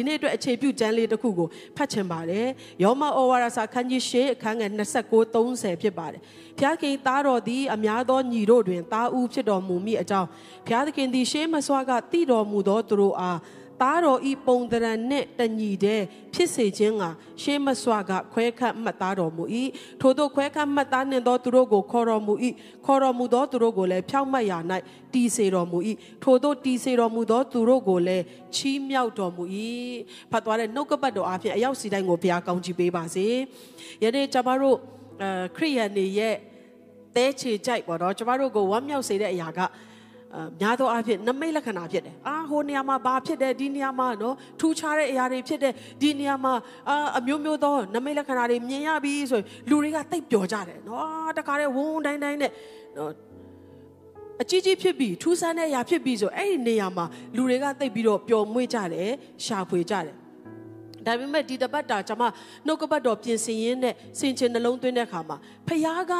ဒီနေ့အတွက်အခြေပြုကျမ်းလေးတစ်ခုကိုဖတ်ချင်ပါတယ်ယောမဩဝါဒစာခန်းကြီး၈အခန်းငယ်29 30ဖြစ်ပါတယ်ဘုရားခင်သားတော်သည်အများသောညီတို့တွင်သားဦးဖြစ်တော်မူမိအကြောင်းဘုရားသခင်သည်ရှေးမစွာကတည်တော်မူသောသူတို့အား သားတော်ဤပုံတရံနှင့်တညီတဲ့ဖြစ်စေခြင်းကရှေးမစွာကခွဲခတ်မှတ်သားတော်မူ၏ထို့သောခွဲခတ်မှတ်သားနှင့်သောသူတို့ကိုခေါ်တော်မူ၏ခေါ်တော်မူသောသူတို့ကိုလည်းဖြောင့်မတ်ရာ၌တည်စေတော်မူ၏ထို့သောတည်စေတော်မူသောသူတို့ကိုလည်းချီးမြှောက်တော်မူ၏ဖတ်သွားတဲ့နှုတ်ကပတ်တော်အပြင်အရောက်စီတိုင်းကိုဘုရားကောင်းချီးပေးပါစေယနေ့ကျွန်တော်တို့ခရိယန်တွေရဲ့တဲချေကြိုက်ပေါ့နော်ကျွန်တော်တို့ကိုဝမ်းမြောက်စေတဲ့အရာက များသောအားဖြင့်နမိတ်လက္ခဏာဖြစ်တယ်အာဟိုနေရာမှာဘာဖြစ်တယ်ဒီနေရာမှာနော်ထူးခြားတဲ့အရာတွေဖြစ်တယ်ဒီနေရာမှာအာအမျိုးမျိုးသောနမိတ်လက္ခဏာတွေမြင်ရပြီဆိုရင်လူတွေကတိတ်ပျော်ကြတယ်နော်တခါတည်းဝုန်းတိုင်းတိုင်းနဲ့နော်အကြီးကြီးဖြစ်ပြီးထူးဆန်းတဲ့အရာဖြစ်ပြီးဆိုအဲ့ဒီနေရာမှာလူတွေကတိတ်ပြီးတော့ပျော်မွေ့ကြတယ်ရှာဖွေကြတယ်ဒါပေမဲ့ဒီတပတ်တာကျွန်မနှုတ်ကပတ်တော်ပြင်ဆင်ရင်းနဲ့စင်ချင်နှလုံးသွင်းတဲ့အခါမှာဖခင်က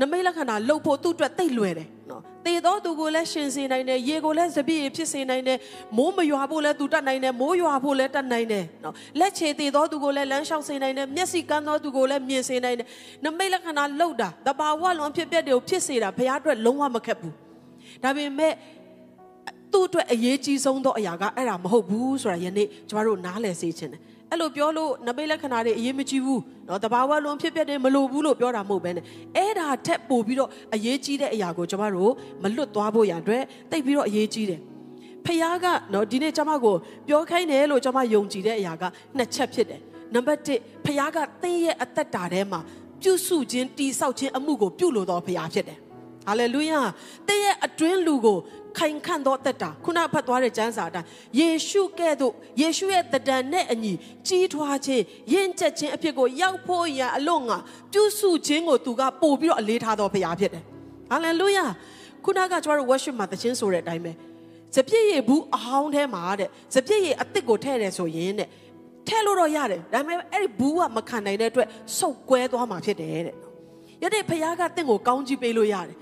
နမိတ်လက္ခဏာလှုပ်ဖို့သူ့အတွက်တိတ်လွယ်တယ်နော်တေသောသူကိုလည်းရှင်စေနိုင်တယ်ရေကိုလည်းစပြည့်ဖြစ်စေနိုင်တယ်မိုးမရွာဖို့လည်းသူတတ်နိုင်တယ်မိုးရွာဖို့လည်းတတ်နိုင်တယ်နော်လက်ချေတေသောသူကိုလည်းလမ်းလျှောက်စေနိုင်တယ်မျက်စိကန်းသောသူကိုလည်းမြင်စေနိုင်တယ်နမိတ်လက္ခဏာလှုပ်တာတဘာဝလွန်ဖြစ်ပျက်တွေကိုဖြစ်စေတာဘုရားအတွက်လုံးဝမခက်ဘူးဒါပေမဲ့သူ့အတွက်အရေးကြီးဆုံးသောအရာကအဲ့ဒါမဟုတ်ဘူးဆိုတာယနေ့ကျမတို့နားလည်စေချင်တယ် အဲ့လိုပြောလို့နမိတ်လက္ခဏာတွေအရေးမကြီးဘူးနော်တဘာဝလုံးဖြစ်ပျက်တယ်မလိုဘူးလို့ပြောတာမဟုတ်ဘဲနဲ့အဲ့ဒါထက်ပိုပြီးတော့အရေးကြီးတဲ့အရာကိုကျမတို့မလွတ်သွားဖို့ရန်အတွက်တိတ်ပြီးတော့အရေးကြီးတယ်ဖခင်ကနော်ဒီနေ့ကျမကိုပြောခိုင်းတယ်လို့ကျမယုံကြည်တဲ့အရာကနှစ်ချက်ဖြစ်တယ်နံပါတ်1ဖခင်ကသင်ရဲ့အသက်တာထဲမှာပြုစုခြင်းတိဆောက်ခြင်းအမှုကိုပြုလို့တော်ဖခင်ဖြစ်တယ်ဟာလေလုယာသင်ရဲ့အတွင်းလူကို ခိုင်ခန့်သောတက်တာခုနဖတ်သွားတဲ့ကျမ်းစာအတိုင်းယေရှုကဲ့သို့ယေရှုရဲ့တဒံနဲ့အညီကြီးထွားခြင်းယဉ်ကျက်ခြင်းအဖြစ်ကိုရောက်ဖို့ရန်အလို့ငါပြုစုခြင်းကိုသူကပို့ပြီးတော့အလေးထားတော်ဘုရားဖြစ်တယ်ဟာလေလုယာခုနကကျွန်တော်တို့ worship မှာတခြင်းဆိုတဲ့အတိုင်းပဲစပြည့်ရဘူးအဟောင်းထဲမှာတဲ့စပြည့်ရအစ်စ်ကိုထည့်တယ်ဆိုရင်တဲ့ထဲလို့တော့ရတယ်ဒါပေမဲ့အဲ့ဒီဘူးကမခံနိုင်တဲ့အတွက်စုပ်ကွဲသွားမှာဖြစ်တယ်တဲ့ယနေ့ဖခင်ကတင့်ကိုကောင်းကြီးပေးလို့ရတယ်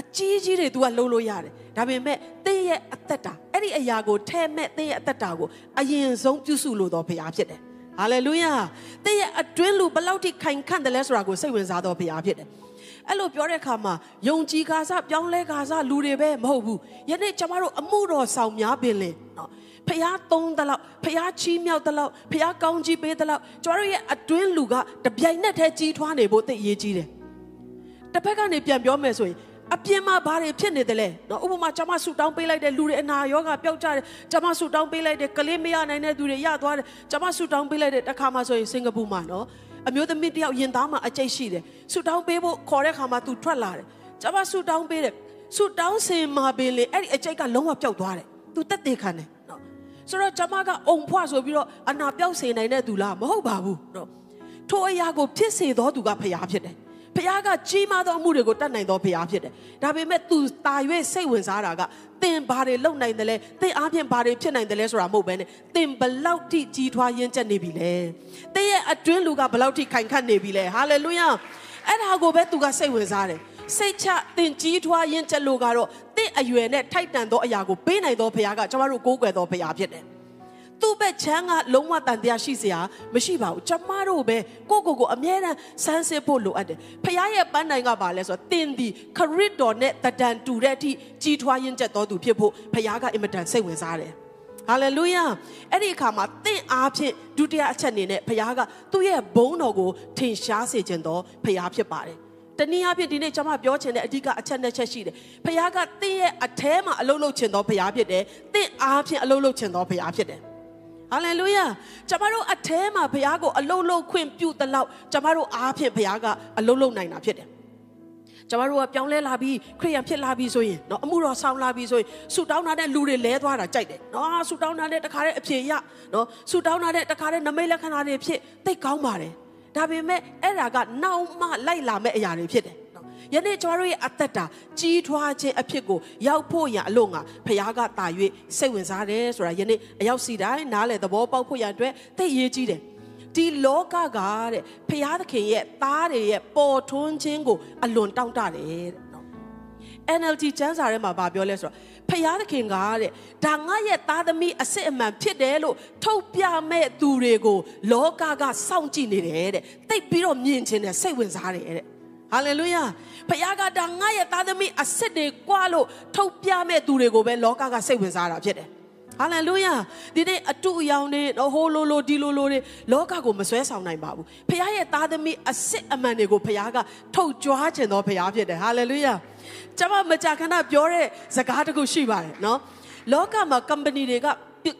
အကြီးကြီးတွေ तू ကလှုပ်လို့ရတယ်ဒါပေမဲ့တင်းရဲ့အသက်တာအဲ့ဒီအရာကိုထဲမဲ့တင်းရဲ့အသက်တာကိုအရင်ဆုံးပြုစုလို့တော်ဘုရားဖြစ်တယ်ဟာလေလုယာတင်းရဲ့အတွင်းလူဘလောက်ထိခိုင်ခန့်တယ်လဲဆိုတာကိုစိတ်ဝင်စားတော်ဘုရားဖြစ်တယ်အဲ့လိုပြောတဲ့အခါမှာယုံကြည်ကာစားပြောင်းလဲကာစားလူတွေပဲမဟုတ်ဘူးယနေ့ကျမတို့အမှုတော်ဆောင်များပင်လေနော်ဖះသုံးတလောက်ဖះချီးမြှောက်တလောက်ဖះကောင်းကြီးပေးတလောက်ကျမတို့ရဲ့အတွင်းလူကတပြိုင်နက်တည်းကြီးထွားနေဖို့သိအရေးကြီးတယ်တစ်ဖက်ကနေပြန်ပြောမယ်ဆိုရင် အပြင်မှာဘာတွေဖြစ်နေတယ်လဲနော်ဥပမာကျွန်မဆူတောင်းပေးလိုက်တဲ့လူတွေအနာရောဂါပျောက်ကြတယ်ကျွန်မဆူတောင်းပေးလိုက်တဲ့ကလေးမရနိုင်တဲ့သူတွေရသွားတယ်ကျွန်မဆူတောင်းပေးလိုက်တဲ့တစ်ခါမှဆိုရင်စင်ကာပူမှာနော်အမျိုးသမီးတယောက်ရင်သားမှာအကျိတ်ရှိတယ်ဆူတောင်းပေးဖို့ခေါ်တဲ့ခါမှာ तू ထွက်လာတယ်ကျွန်မဆူတောင်းပေးတယ်ဆူတောင်းစင်မှာပင်လေအဲ့ဒီအကျိတ်ကလုံးဝပျောက်သွားတယ် तू တက်သေးခံတယ်နော်ဆိုတော့ကျွန်မကအုံဖွားဆိုပြီးတော့အနာပျောက်စေနိုင်တဲ့သူလားမဟုတ်ပါဘူးနော်ထိုအရာကိုဖြစ်စေသောသူကဖျားဖြစ်တယ် ဖခင်ကကြီးမားသောအမှုတွေကိုတတ်နိုင်သောဖခင်ဖြစ်တယ်။ဒါပေမဲ့ तू တာ၍စိတ်ဝင်စားတာကသင်ဘာတွေလုပ်နိုင်တယ်လဲသင်အားဖြင့်ဘာတွေဖြစ်နိုင်တယ်လဲဆိုတာမဟုတ်ဘဲနဲ့သင်ဘလောက်ထိကြီးထွားရင့်ကျက်နေပြီလဲ။သင်ရဲ့အတွင်းလူကဘလောက်ထိခိုင်ခန့်နေပြီလဲ။ဟာလေလုယာ။အဲ့ဒါကိုပဲ तू ကစိတ်ဝင်စားတယ်။စိတ်ချတင်ကြီးထွားရင့်ကျက်လို့ကတော့တင့်အရွယ်နဲ့ထိုက်တန်သောအရာကိုပေးနိုင်သောဘုရားကကျွန်တော်တို့ကိုးကွယ်သောဘုရားဖြစ်တယ်။ သူ့ဘက်ချမ်းကလုံးဝတန်တရားရှိစရာမရှိပါဘူးကျမတို့ပဲကိုကိုကိုအမြဲတမ်းစမ်းစစ်ဖို့လိုအပ်တယ်ဖခင်ရဲ့ပန်းတိုင်ကပါလဲဆိုတော့တင်ဒီခရစ်တော်နဲ့တဒံတူတဲ့အထိကြီးထွားရင့်ကျက်တော်သူဖြစ်ဖို့ဖခင်ကအင်မတန်စိတ်ဝင်စားတယ်ဟာလေလုယာအဲ့ဒီအခါမှာတင့်အားဖြင့်ဒုတိယအချက်အနေနဲ့ဖခင်ကသူ့ရဲ့ဘုန်းတော်ကိုထင်ရှားစေခြင်းတော်ဖခင်ဖြစ်ပါတယ်တနည်းအားဖြင့်ဒီနေ့ကျွန်မပြောချင်တဲ့အဓိကအချက်နှစ်ချက်ရှိတယ်။ဖခင်ကတင့်ရဲ့အแทမှာအလုံးလုံးချင်တော်ဖခင်ဖြစ်တယ်။တင့်အားဖြင့်အလုံးလုံးချင်တော်ဖခင်ဖြစ်တယ်။ ဟာလေလုယာကျမတို့အထဲမှာဘုရားကိုအလုံးလုံးခွင့်ပြုသလောက်ကျမတို့အားဖြင့်ဘုရားကအလုံးလုံးနိုင်တာဖြစ်တယ်ကျမတို့ကပြောင်းလဲလာပြီးခရိယန်ဖြစ်လာပြီးဆိုရင်เนาะအမှုတော်ဆောင်လာပြီးဆိုရင်ဆူတောင်းတာတဲ့လူတွေလဲသွားတာကြိုက်တယ်เนาะဆူတောင်းတာတဲ့တခါတဲ့အဖြေရเนาะဆူတောင်းတာတဲ့တခါတဲ့နမိတ်လက္ခဏာတွေဖြစ်သိကောင်းပါတယ်ဒါပေမဲ့အဲ့ဒါကနောက်မှလိုက်လာမဲ့အရာတွေဖြစ်တယ် ယနေ့ကျွန်တော်တို့ရဲ့အသက်တာကြီးထွားခြင်းအဖြစ်ကိုရောက်ဖို့ရန်အလို့ငါဖခင်ကတာ၍စိတ်ဝင်စားတယ်ဆိုတာယနေ့အရောက်စီတိုင်းနားလေသဘောပေါက်ဖို့ရန်အတွက်သိရေးကြီးတယ်ဒီလောကကတဲ့ဖခင်သခင်ရဲ့သားတွေရဲ့ပေါ်ထွန်းခြင်းကိုအလွန်တောင့်တတယ်တဲ့နော် NLT ကျမ်းစာထဲမှာဗာပြောလဲဆိုတော့ဖယားသခင်ကတဲ့ဒါငါရဲ့သားသမီးအစ်စ်အမှန်ဖြစ်တယ်လို့ထုတ်ပြမဲ့သူတွေကို လောကကစောင့်ကြည့်နေတယ်တဲ့တိတ်ပြီးတော့မြင်ခြင်းနဲ့စိတ်ဝင်စားတယ်တဲ့ ဟာလေလုယာဖခင်ကဒါငါရဲ့သားသမီးအစ်စ်တွေကွာလို့ထုတ်ပြမဲ့သူတွေကိုပဲလောကကစိတ်ဝင်စားတာဖြစ်တယ်ဟာလေလုယာဒီနေ့အတူအယောင်တွေဟိုလိုလိုဒီလိုလိုတွေလောကကိုမဆွဲဆောင်နိုင်ပါဘူးဖခင်ရဲ့သားသမီးအစ်စ်အမှန်တွေကိုဖခင်ကထုတ်ကြွားခြင်းသောဖခင်ဖြစ်တယ်ဟာလေလုယာကျွန်မမကြာခဏပြောတဲ့စကားတစ်ခုရှိပါတယ်နော်လောကမှာ company တွေက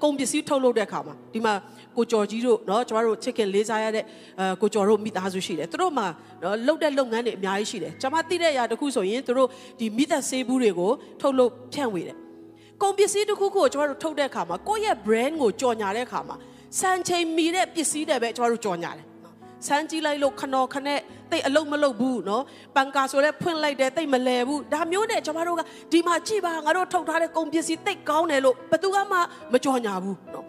ကုန်ပစ္စည်းထုတ်လုပ်တဲ့အခါမှာဒီမှာ ကိုကျော်ကြီးတို့เนาะကျမတို့ chicken လေးစားရတဲ့အဲကိုကျော်တို့မိသားစုရှိတယ်သူတို့မှာเนาะလုပ်တဲ့လုပ်ငန်းတွေအများကြီးရှိတယ်ကျမသိတဲ့အရာတစ်ခုဆိုရင်သူတို့ဒီမိသက်ဆေးဘူးတွေကိုထုတ်လုပ်ဖြန့်ဝေတယ်ကုန်ပစ္စည်းတစ်ခုခုကိုကျမတို့ထုတ်တဲ့အခါမှာကိုယ့်ရဲ့ brand ကိုကြော်ညာတဲ့အခါမှာစံချိန်မီတဲ့ပစ္စည်းတွေပဲကျမတို့ကြော်ညာတယ်စမ်းကြည့်လိုက်လို့ခနော်ခနဲ့တိတ်အလုံးမလုံးဘူးเนาะပန်ကာဆိုလဲဖွင့်လိုက်တယ်တိတ်မလဲဘူးဒါမျိုးနဲ့ကျမတို့ကဒီမှာကြည့်ပါငါတို့ထုတ်ထားတဲ့ကုန်ပစ္စည်းတိတ်ကောင်းတယ်လို့ဘယ်သူမှမကြော်ညာဘူးเนาะ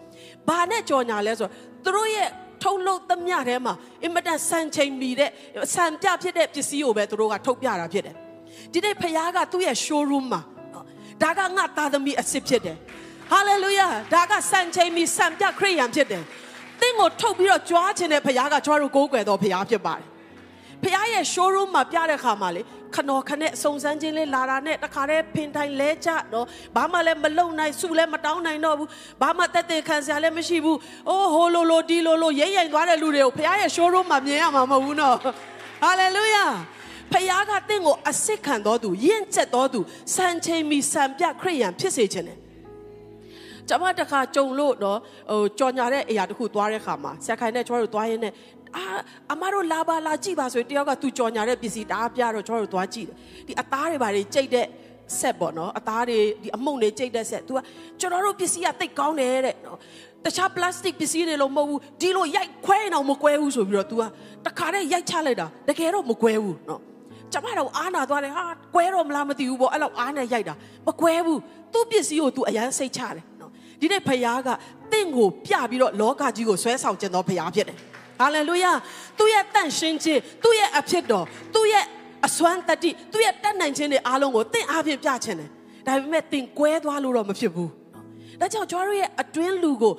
ဘာနဲ့ကြော်ညာလဲဆိုတော့သူတို့ရဲ့ထုတ်လုပ်သမျှထဲမှာအင်မတန်စံချိန်မီတဲ့စံပြဖြစ်တဲ့ပစ္စည်းကိုပဲသူတို့ကထုတ်ပြတာဖြစ်တယ်ဒီနေ့ဖခင်ကသူ့ရဲ့ showroom မှာဒါကငါသားသမီးအစ်စ်ဖြစ်တယ်ဟာလေလုယာဒါကစံချိန်မီစံပြခရိယန်ဖြစ်တယ်သင်ကိုထုတ်ပြီးတော့ကြွားခြင်းတဲ့ဖခင်ကကျွန်တော်တို့ကိုးကွယ်တော်ဖခင်ဖြစ်ပါတယ်ဖခင်ရဲ့ showroom မှာပြတဲ့ခါမှာလေ ခနော်ခနဲ့စုံစမ်းခြင်းလေးလာတာနဲ့တခါတည်းဖင်တိုင်းလဲကြတော့ဘာမှလည်းမလုံနိုင်စုလည်းမတောင်းနိုင်တော့ဘူးဘာမှတက်တဲ့ခံစရာလည်းမရှိဘူးအိုးဟိုလိုလိုဒီလိုလိုရိမ့်ရိမ့်သွားတဲ့လူတွေကိုဖခင်ရဲ့ showroom မှာမြင်ရမှာမဟုတ်ဘူးနော် hallelujah ဖခင်ကတင့်ကိုအစစ်ခံတော်သူယဉ်ကျက်တော်သူစံချိန်မီစံပြခရိယန်ဖြစ်စေခြင်းတယ်ကျွန်မတခါကြုံလို့တော့ဟိုကြော်ညာတဲ့အရာတခုသွားတဲ့ခါမှာဆက်ခိုင်နဲ့ကျွန်တော်တို့သွားရင်းနဲ့ အာအမတို့လာပါလာကြည့်ပါဆိုရင်တယောက်ကသူကြော်ညာတဲ့ပစ္စည်းတအားပြတော့ကျွန်တော်တို့သွားကြည့်တယ်ဒီအသားတွေဘာတွေကြိတ်တဲ့ဆက်ပေါ့နော်အသားတွေဒီအမုံတွေကြိတ်တဲ့ဆက် तू ကကျွန်တော်တို့ပစ္စည်းကတိတ်ကောင်းတယ်တဲ့နော်တခြား plastic ပစ္စည်းတွေလုံးမဟုတ်ဘူးဒီလိုရိုက်ခွဲနေအောင်မကွဲဘူးဆိုပြီးတော့ तू ကတခါတည်းရိုက်ချလိုက်တာတကယ်တော့မကွဲဘူးနော်ကျမတို့အားနာသွားတယ်ဟာကွဲတော့မလားမသိဘူးပေါ့အဲ့လောက်အားနဲ့ရိုက်တာမကွဲဘူးသူ့ပစ္စည်းကို तू အရန်စိတ်ချတယ်ဒီနေ့ဖခင်ကတင့်ကိုပြပြီးတော့လောကကြီးကိုဆွဲဆောင်ခြင်းသောဖခင်ဖြစ်တယ် ဟာလေလုယာသူ့ရဲ့တန့်ရှင်းခြင်းသူ့ရဲ့အဖြစ်တော်သူ့ရဲ့အစွမ်းတတိသူ့ရဲ့တတ်နိုင်ခြင်းတွေအားလုံးကိုတင့်အားဖြင့်ပြခြင်းတယ်ဒါပေမဲ့တင်ကွဲသွားလို့တော့မဖြစ်ဘူးဒါကြောင့်ကျွန်တော်တို့ရဲ့အတွင်းလူကို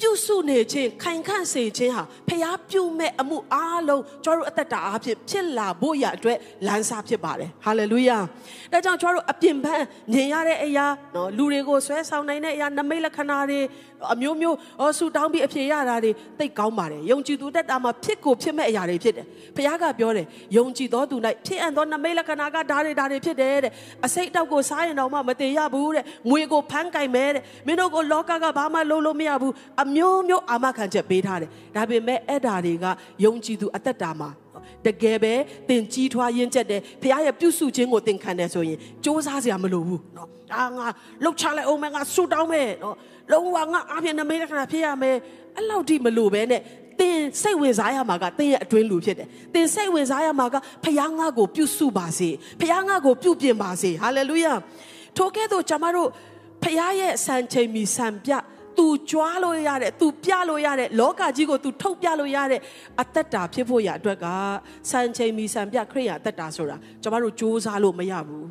ပြုစုနေခြင်းခိုင်ခန့်စေခြင်းဟာဖျားပြုမဲ့အမှုအားလုံးကျွန်တော်တို့အသက်တာအားဖြင့်ဖြစ်လာဖို့ရအတွက်လမ်းစာဖြစ်ပါတယ်ဟာလေလုယာဒါကြောင့်ကျွန်တော်တို့အပြင်ပန်းမြင်ရတဲ့အရာနော်လူတွေကိုဆွဲဆောင်နိုင်တဲ့အရာနမိတ်လက္ခဏာတွေ အမျိုးမျိုးဟောဆူတောင်းပြီးအဖြေရတာတွေသိကောင်းပါတယ်ယုံကြည်သူတက်တာမှာဖြစ်ကိုဖြစ်မဲ့အရာတွေဖြစ်တယ်ဖခင်ကပြောတယ်ယုံကြည်သောသူ၌ဖြစ်အပ်သောနမိတ်လက္ခဏာကဒါတွေဒါတွေဖြစ်တယ်တဲ့အစိတ်တောက်ကိုစားရင်တော့မှမတည်ရဘူးတဲ့ငွေကိုဖမ်းကင်မဲတဲ့မင်းတို့ကိုလောကကဘာမှလုံးလို့မရဘူးအမျိုးမျိုးအာမခံချက်ပေးထားတယ်ဒါပေမဲ့အဲ့ဓာတွေကယုံကြည်သူအသက်တာမှာတကယ်ပဲသင်ကြီးထွားရင်းချက်တယ်ဖခင်ရဲ့ပြုစုခြင်းကိုသင်ခံတယ်ဆိုရင်စ조사စရာမလိုဘူးเนาะအာငါလှုပ်ချလိုက်အောင်မငါဆူတောင်းမယ်เนาะ လုံးဝငါအပြည့်နမိတ်လက္ခဏာဖြစ်ရမယ်အဲ့လောက်ထိမလိုပဲနဲ့တင်စိတ်ဝင်စားရမှာကတင်ရဲ့အတွင်းလူဖြစ်တယ်။တင်စိတ်ဝင်စားရမှာကဖခင်ငါကိုပြုစုပါစေ။ဖခင်ငါကိုပြုပြင်ပါစေ။ဟာလေလုယာ။ထိုကဲ့သို့ကျွန်မတို့ဖခင်ရဲ့စံချိန်မီစံပြသူကြွားလို့ရတဲ့သူပြလို့ရတဲ့လောကကြီးကိုသူထုတ်ပြလို့ရတဲ့အသက်တာဖြစ်ဖို့ရအတွက်ကစံချိန်မီစံပြခရိယာအသက်တာဆိုတာကျွန်တော်တို့စူးစမ်းလို့မရဘူး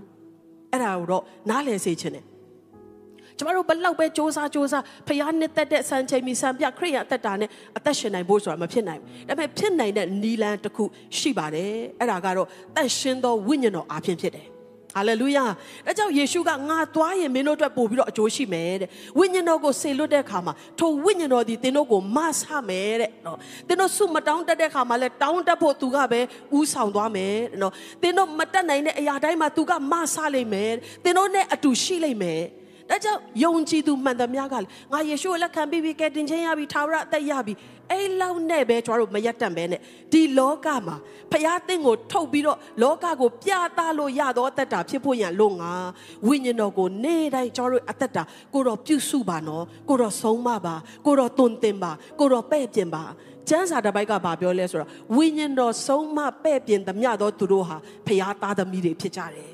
အဲ့ဒါကိုတော့နားလည်စေချင်တယ် ကျမတို့ဘလောက်ပဲစ조사စ조사ဖျားနှစ်သက်တဲ့စံချိန်မီစံပြခရိယာအသက်တာနဲ့အသက်ရှင်နိုင်ဖို့ဆိုတာမဖြစ်နိုင်ဘူးဒါပေမဲ့ဖြစ်နိုင်တဲ့နီလန်တစ်ခုရှိပါတယ်အဲ့ဒါကတော့တန့်ရှင်းသောဝိညာဉ်တော်အားဖြင့်ဖြစ်တယ်ဟာလေလုယာဒါကြောင့်ယေရှုကငါသွားရင်မင်းတို့အတွက်ပို့ပြီးတော့အကျိုးရှိမယ်တဲ့ဝိညာဉ်တော်ကိုဆေလွတ်တဲ့အခါမှာထိုဝိညာဉ်တော်ဒီသင်တို့ကိုမဆမယ်တဲ့နော်သင်တို့ဆုမတောင်းတတ်တဲ့အခါမှာလဲတောင်းတတ်ဖို့သူကပဲဥဆောင်သွားမယ်တဲ့နော်သင်တို့မတတ်နိုင်တဲ့အရာတိုင်းမှာသူကမဆလိမ့်မယ်သင်တို့နဲ့အတူရှိလိမ့်မယ် ဒါကြောင့်ယုံကြည်သူမှန်သမျှကလည်းငါယေရှုကိုလက်ခံပြီးပြီကဲတင်ချင်းရပြီထာဝရအသက်ရပြီအဲ့လောက်နဲ့ပဲကျွန်တော်တို့မရက်တန့်ပဲနဲ့ဒီလောကမှာဖျားသင်ကိုထုတ်ပြီးတော့လောကကိုပြသလို့ရတော့အသက်တာဖြစ်ဖို့ရန်လို့ငါဝိညာဉ်တော်ကိုနေ့တိုင်းကျွန်တော်တို့အသက်တာကိုတော့ပြုစုပါနော်ကိုတော့ဆုံးမပါကိုတော့တွင်တင်ပါကိုတော့ပဲ့ပြင်ပါကျမ်းစာတစ်ပိုက်ကဘာပြောလဲဆိုတော့ဝိညာဉ်တော်ဆုံးမပဲ့ပြင်သမျှသောသူတို့ဟာဖျားသားသမီးတွေဖြစ်ကြတယ်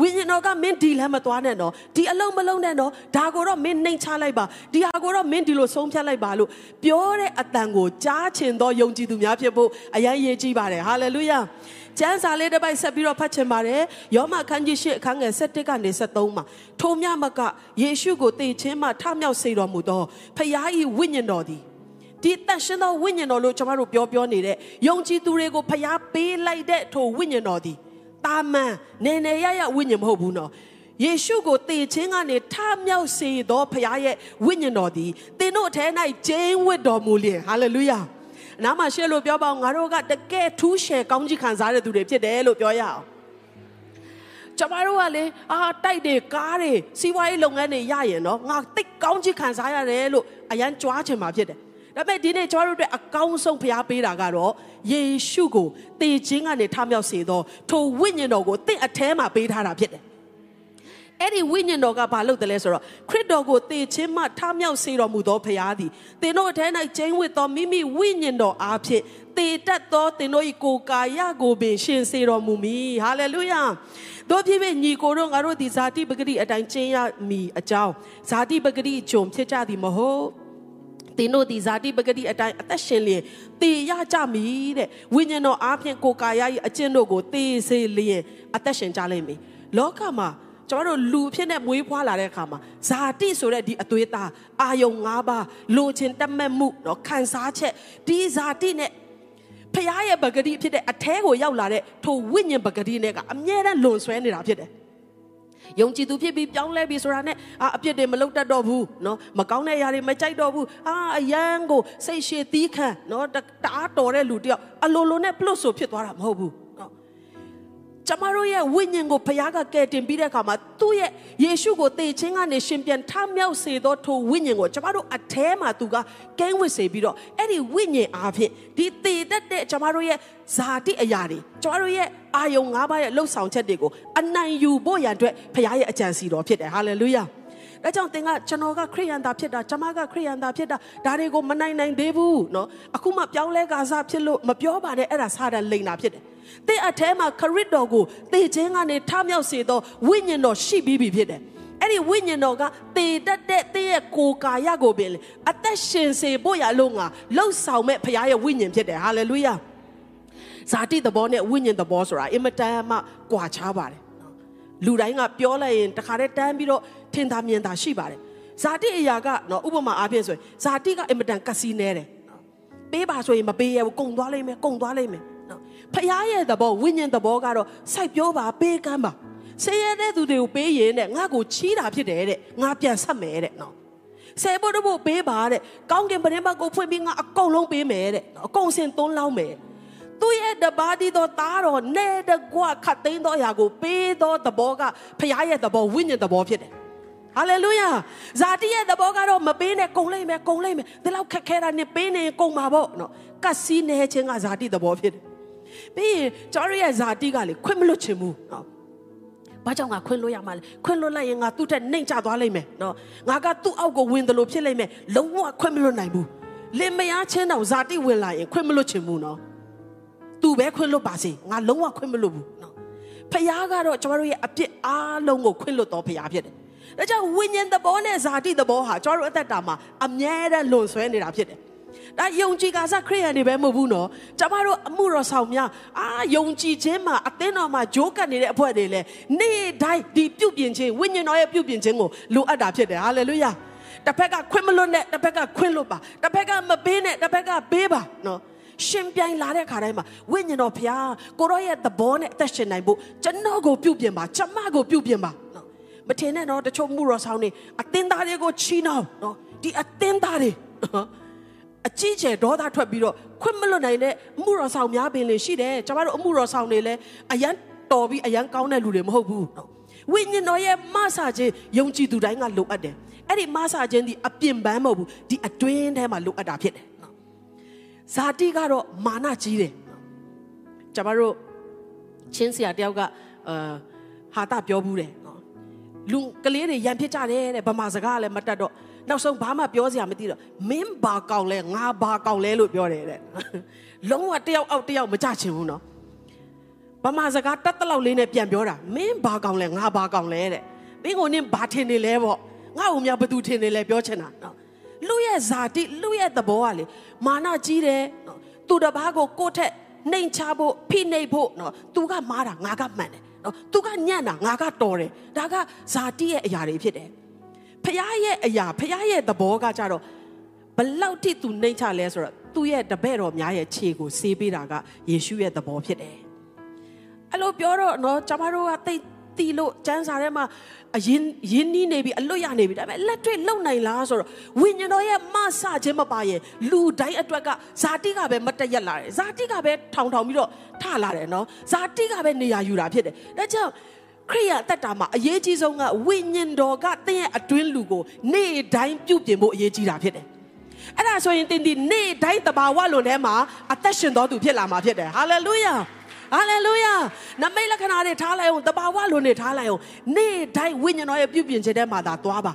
ဝိညာဉ်တော်ကမင်းဒီလမ်းမသွားနဲ့နော်ဒီအလုံးမလုံးနဲ့နော်ဒါကိုတော့မင်းနှိမ်ချလိုက်ပါဒီဟာကိုတော့မင်းဒီလိုဆုံးဖြတ်လိုက်ပါလို့ပြောတဲ့အတန်ကိုကြားချင်သောယုံကြည်သူများဖြစ်ဖို့အရန်ရည်ကြီးပါတယ်ဟာလေလုယာကျမ်းစာလေးတစ်ပိုက်ဆက်ပြီးတော့ဖတ်ချင်ပါတယ်ယောမအခန်းကြီး၈အခန်းငယ်7ကနေ73မှာထိုမြမကယေရှုကိုတည်ခြင်းမှထမြောက်စေတော်မူသောဖခင်၏ဝိညာဉ်တော်သည်ဒီတန်ရှင်သောဝိညာဉ်တော်လို့ကျွန်တော်တို့ပြောပြောနေတဲ့ယုံကြည်သူတွေကိုဖျားပေးလိုက်တဲ့ထိုဝိညာဉ်တော်သည် တာမန်နေနေရရဝိညာဉ်မဟုတ်ဘူးနော်ယေရှုကိုတည်ခြင်းကနေထမြောက်စေသောဖခင်ရဲ့ဝိညာဉ်တော်သည်သင်တို့အထဲ၌ကျင်းဝတ်တော်မူလျင်ဟာလေလုယာနားမှာရှေ့လို့ပြောပါအောင်ငါတို့ကတကယ်ထူးရှယ်ကောင်းကြီးခံစားတဲ့သူတွေဖြစ်တယ်လို့ပြောရအောင်ကျမတို့ကလေအာတိုက်တွေကားတွေစီးပွားရေးလုပ်ငန်းတွေရရင်တော့ငါတိတ်ကောင်းကြီးခံစားရတယ်လို့အရန်ကြွားချင်မှာဖြစ်တယ် ဒါပေမဲ့ဒီနေ့ကျွန်တော်တို့အတွက်အကောင်းဆုံးဖျားပေးတာကတော့ယေရှုကိုတည်ခြင်းကနေထမြောက်စေသောထိုဝိညာဉ်တော်ကိုတင့်အแทမှာပေးထားတာဖြစ်တယ်အဲ့ဒီဝိညာဉ်တော်ကဘာလုပ်တယ်လဲဆိုတော့ခရစ်တော်ကိုတည်ခြင်းမှထမြောက်စေတော်မူသောဖရာသည်သင်တို့အထဲ၌ကျင်းဝတ်သောမိမိဝိညာဉ်တော်အားဖြင့်တည်တတ်သောသင်တို့၏ကိုယ်ကာယကိုပင်ရှင်စေတော်မူမည်ဟာလေလုယာတို့ဖြစ်ဖြစ်ညီကိုတို့ငါတို့ဒီဇာတိပဂတိအတိုင်းကျင်းရမည်အကြောင်းဇာတိပဂတိဂျုံဖြစ်ကြသည်မဟုတ် သင်တို့ဒီဇာတိပဂတိအတိုင်းအသက်ရှင်လျင်တည်ရကြမည်တဲ့ဝိညာဉ်တော်အားဖြင့်ကိုယ်ကာယ၏အကျင့်တို့ကိုတည်စေလျင်အသက်ရှင်ကြလိမ့်မည်လောကမှာကျွန်တော်တို့လူဖြစ်နဲ့မွေးဖွားလာတဲ့အခါမှာဇာတိဆိုတဲ့ဒီအသွေးသားအာယုံ၅ပါးလိုချင်တတ်မဲ့မှုเนาะခံစားချက်ဒီဇာတိနဲ့ဖခင်ရဲ့ပဂတိဖြစ်တဲ့အแทကိုရောက်လာတဲ့ထိုဝိညာဉ်ပဂတိနဲ့ကအမြဲတမ်းလွန်ဆွဲနေတာဖြစ်တယ် ယုံကြည်သူဖြစ်ပြီးပြောင်းလဲပြီဆိုတာနဲ့အာအပြစ်တွေမလုပ်တတ်တော့ဘူးနော်မကောင်းတဲ့အရာတွေမကြိုက်တော့ဘူးအာအယံကိုစိတ်ရှည်သီးခံနော်တအားတော်တဲ့လူတယောက်အလိုလိုနဲ့ပလွတ်ဆိုဖြစ်သွားတာမဟုတ်ဘူး ကျမတို့ရဲ့ဝိညာဉ်ကိုဘုရားကကယ်တင်ပြီးတဲ့အခါမှာသူ့ရဲ့ယေရှုကိုတည်ခြင်းကနေရှင်ပြန်ထမြောက်စေသောထိုဝိညာဉ်ကိုကျမတို့အแทမှာသူကကင်းဝစ်စေပြီးတော့အဲ့ဒီဝိညာဉ်အားဖြင့်ဒီတည်တတ်တဲ့ကျမတို့ရဲ့ဇာတိအရာတွေကျမတို့ရဲ့အာယုံ၅ပါးရဲ့လှုပ်ဆောင်ချက်တွေကိုအနိုင်ယူဖို့ရန်အတွက်ဘုရားရဲ့အကြံစီတော်ဖြစ်တယ်ဟာလေလုယာ ။ဒါကြောင့်သင်ကကျွန်တော်ကခရိယန်သာဖြစ်တာကျွန်မကခရိယန်သာဖြစ်တာဒါတွေကိုမနိုင်နိုင်သေးဘူးနော်။အခုမှပြောင်းလဲကာစားဖြစ်လို့မပြောပါနဲ့အဲ့ဒါစာတန်လိန်တာဖြစ်တယ်။သင်အထဲမှာခရစ်တော်ကိုသေခြင်းကနေထမြောက်စေသောဝိညာဉ်တော်ရှိပြီးပြီဖြစ်တယ်။အဲ့ဒီဝိညာဉ်တော်ကတေတတ်တဲ့တရဲ့ကိုယ်ကာယကိုပင်အသက်ရှင်စေဖို့ရလို့ငါလှုပ်ဆောင်မဲ့ဖခင်ရဲ့ဝိညာဉ်ဖြစ်တယ်ဟာလေလုယာဇာတိသဘောနဲ့ဝိညာဉ်သဘောဆိုတာအင်မတန်မှကွာခြားပါတယ်လူတိုင်းကပြောလိုက်ရင်တခါတည်းတန်းပြီးတော့ ထင်သာမြင်သာရှိပါတယ်။ဇာတိအရာကနော်ဥပမာအားဖြင့်ဆိုရင်ဇာတိကအင်မတန်ကစီနဲတယ်။ပေးပါဆိုရင်မပေးရဘူးကုံသွားလိမ့်မယ်ကုံသွားလိမ့်မယ်ဖခင်ရဲ့သဘောဝိညာဉ်သဘောကတော့စိုက်ပြောပါပေးကမ်းပါဆင်းရဲတဲ့သူတွေကိုပေးရင်တဲ့ငါ့ကိုချီးတာဖြစ်တယ်တဲ့ငါပြန်ဆက်မယ်တဲ့နော်ဆယ်ဖို့တော့ပေးပါတဲ့ကောင်းကင်ပရင်ဘတ်ကိုဖွင့်ပြီးငါအကုန်လုံးပေးမယ်တဲ့အကုန်စင်သွန်းလောင်းမယ်သူရဲ့တပါးဒီတော့တားတော့နေတကွခတ်သိမ်းသောအရာကိုပေးသောသဘောကဖခင်ရဲ့သဘောဝိညာဉ်သဘောဖြစ်တယ် ဟာလေလုယာဇာတိရဲ့သဘောကတော့မပေးနဲ့ကုံလိုက်မယ်ကုံလိုက်မယ်ဒီလောက်ခက်ခဲတာနဲ့ပေးနေကုံပါပေါ့နော်ကတ်စီးနေခြင်းကဇာတိသဘောဖြစ်တယ်ပြီးရင်ကျွန်တော်ရဲ့ဇာတိကလေခွင့်မလွတ်ချင်ဘူးနော်ဘာကြောင့်ငါခွင့်လွတ်ရမှာလဲခွင့်လွတ်လိုက်ရင်ငါသူ့ထက်နှိမ်ချသွားလိမ့်မယ်နော်ငါကသူ့အောက်ကိုဝင်တယ်လို့ဖြစ်လိမ့်မယ်လုံးဝခွင့်မလွတ်နိုင်ဘူးလင်မယားချင်းတောင်ဇာတိဝင်လာရင်ခွင့်မလွတ်ချင်ဘူးနော်သူပဲခွင့်လွတ်ပါစေငါလုံးဝခွင့်မလွတ်ဘူးနော်ဖခင်ကတော့ကျွန်တော်တို့ရဲ့အပြစ်အားလုံးကိုခွင့်လွတ်တော်ဖခင်ဖြစ်တယ် ဒါကြောင့်ဝိညာဉ်သဘောနဲ့ဇာတိသဘောဟာကျွန်တော်တို့အသက်တာမှာအမြဲတမ်းလွန်ဆွဲနေတာဖြစ်တယ်ဒါယုံကြည်ကာစခရိယန်တွေပဲမဟုတ်ဘူးနော်ကျမတို့အမှုတော်ဆောင်များအာယုံကြည်ခြင်းမှာအသင်းတော်မှာဂျိုးကပ်နေတဲ့အဖွဲ့တွေလည်းနေ့တိုင်းဒီပြုတ်ပြင်ခြင်းဝိညာဉ်တော်ရဲ့ပြုတ်ပြင်ခြင်းကိုလိုအပ်တာဖြစ်တယ်ဟာလေလုယာတစ်ဖက်ကခွင့်မလွတ်နဲ့တစ်ဖက်ကခွင့်လွတ်ပါတစ်ဖက်ကမပေးနဲ့တစ်ဖက်ကပေးပါနော်ရှင်ပြိုင်လာတဲ့ခါတိုင်းမှာဝိညာဉ်တော်ဖျားကိုရောရဲ့သဘောနဲ့အသက်ရှင်နိုင်ဖို့ကျွန်တော်ကိုပြုတ်ပြင်ပါကျမကိုပြုတ်ပြင်ပါနော် မထင်နဲ့နော်တချို့မှုတော်ဆောင်နေအသင်းသားတွေကိုချီးနှောင်းနော်ဒီအသင်းသားတွေနော်အကြီးကျယ်ဒေါသထွက်ပြီးတော့ခွင့်မလွတ်နိုင်တဲ့အမှုတော်ဆောင်များပင်လေရှိတယ်ကျွန်တော်တို့အမှုတော်ဆောင်တွေလည်းအရန်တော်ပြီးအရန်ကောင်းတဲ့လူတွေမဟုတ်ဘူးဝိညာဉ်တော်ရဲ့မဆာခြင်းယုံကြည်သူတိုင်းကလိုအပ်တယ်အဲ့ဒီမဆာခြင်းဒီအပြင်ပန်းမဟုတ်ဘူးဒီအတွင်းထဲမှာလိုအပ်တာဖြစ်တယ်ဇာတိကတော့မာနကြီးတယ်ကျွန်တော်တို့ချင်းစရာတယောက်ကအာဟာတာပြောဘူးတယ် လူကလေးတွေရံဖြစ်ကြတယ်တဲ့ဗမာစကားလည်းမတတ်တော့နောက်ဆုံးဘာမှပြောစရာမသိတော့မင်းဘာကောင်းလဲငါဘာကောင်းလဲလို့ပြောတယ်တဲ့လုံးဝတယောက်အောက်တယောက်မကြချင်ဘူးနော်ဗမာစကားတက်တလောက်လေးနဲ့ပြန်ပြောတာမင်းဘာကောင်လဲငါဘာကောင်လဲတဲ့မင်းကိုနင်းဘာထင်နေလဲပေါ့ငါ့ကိုများဘသူထင်နေလဲပြောချင်တာနော်လူရဲ့ဇာတိလူရဲ့သဘောကလေမာနကြီးတယ်နော်သူတစ်ပါးကိုကိုယ့်ထက်နှိမ်ချဖို့ဖိနှိပ်ဖို့နော်သူကမားတာငါကမှန်တယ် နော်သူကညံ့တာငါကတော်တယ်ဒါကဇာတိရဲ့အရာတွေဖြစ်တယ်ဖခင်ရဲ့အရာဖခင်ရဲ့သဘောကကြတော့ဘလောက်ထိသူနှိမ်ချလဲဆိုတော့သူ့ရဲ့တပည့်တော်များရဲ့ခြေကိုဆေးပေးတာကယေရှုရဲ့သဘောဖြစ်တယ်အဲ့လိုပြောတော့နော်ကျမတို့ကတိတ်တီလို့ကျန်းစာထဲမှာ အရင်ရင်းနှီးနေပြီအလွတ်ရနေပြီဒါပေမဲ့လက်တွေ့လုံနိုင်လားဆိုတော့ဝိညာဉ်တော်ရဲ့မဆခြင်းမပါရင်လူတိုင်းအတွက်ကဇာတိကပဲမတရက်လာတယ်ဇာတိကပဲထောင်ထောင်ပြီးတော့ထလာတယ်နော်ဇာတိကပဲနေရာယူတာဖြစ်တယ်ဒါကြောင့်ခရိယာတက်တာမှာအရေးကြီးဆုံးကဝိညာဉ်တော်ကသင်ရဲ့အတွင်းလူကိုနေ့တိုင်းပြုပြင်ဖို့အရေးကြီးတာဖြစ်တယ်အဲ့ဒါဆိုရင်တင်ဒီနေ့တိုင်းတဘာဝလွန်ထဲမှာအသက်ရှင်တော်သူဖြစ်လာမှာဖြစ်တယ်ဟာလေလုယာ ဟာလေလုယာနမိတ်လက္ခဏာတွေထားလိုက်အောင်တဘာဝလွန်တွေထားလိုက်အောင်နေ့တိုင်းဝိညာဉ်တော်ရဲ့ပြုပြင်ခြင်းထဲမှာသာသွားပါ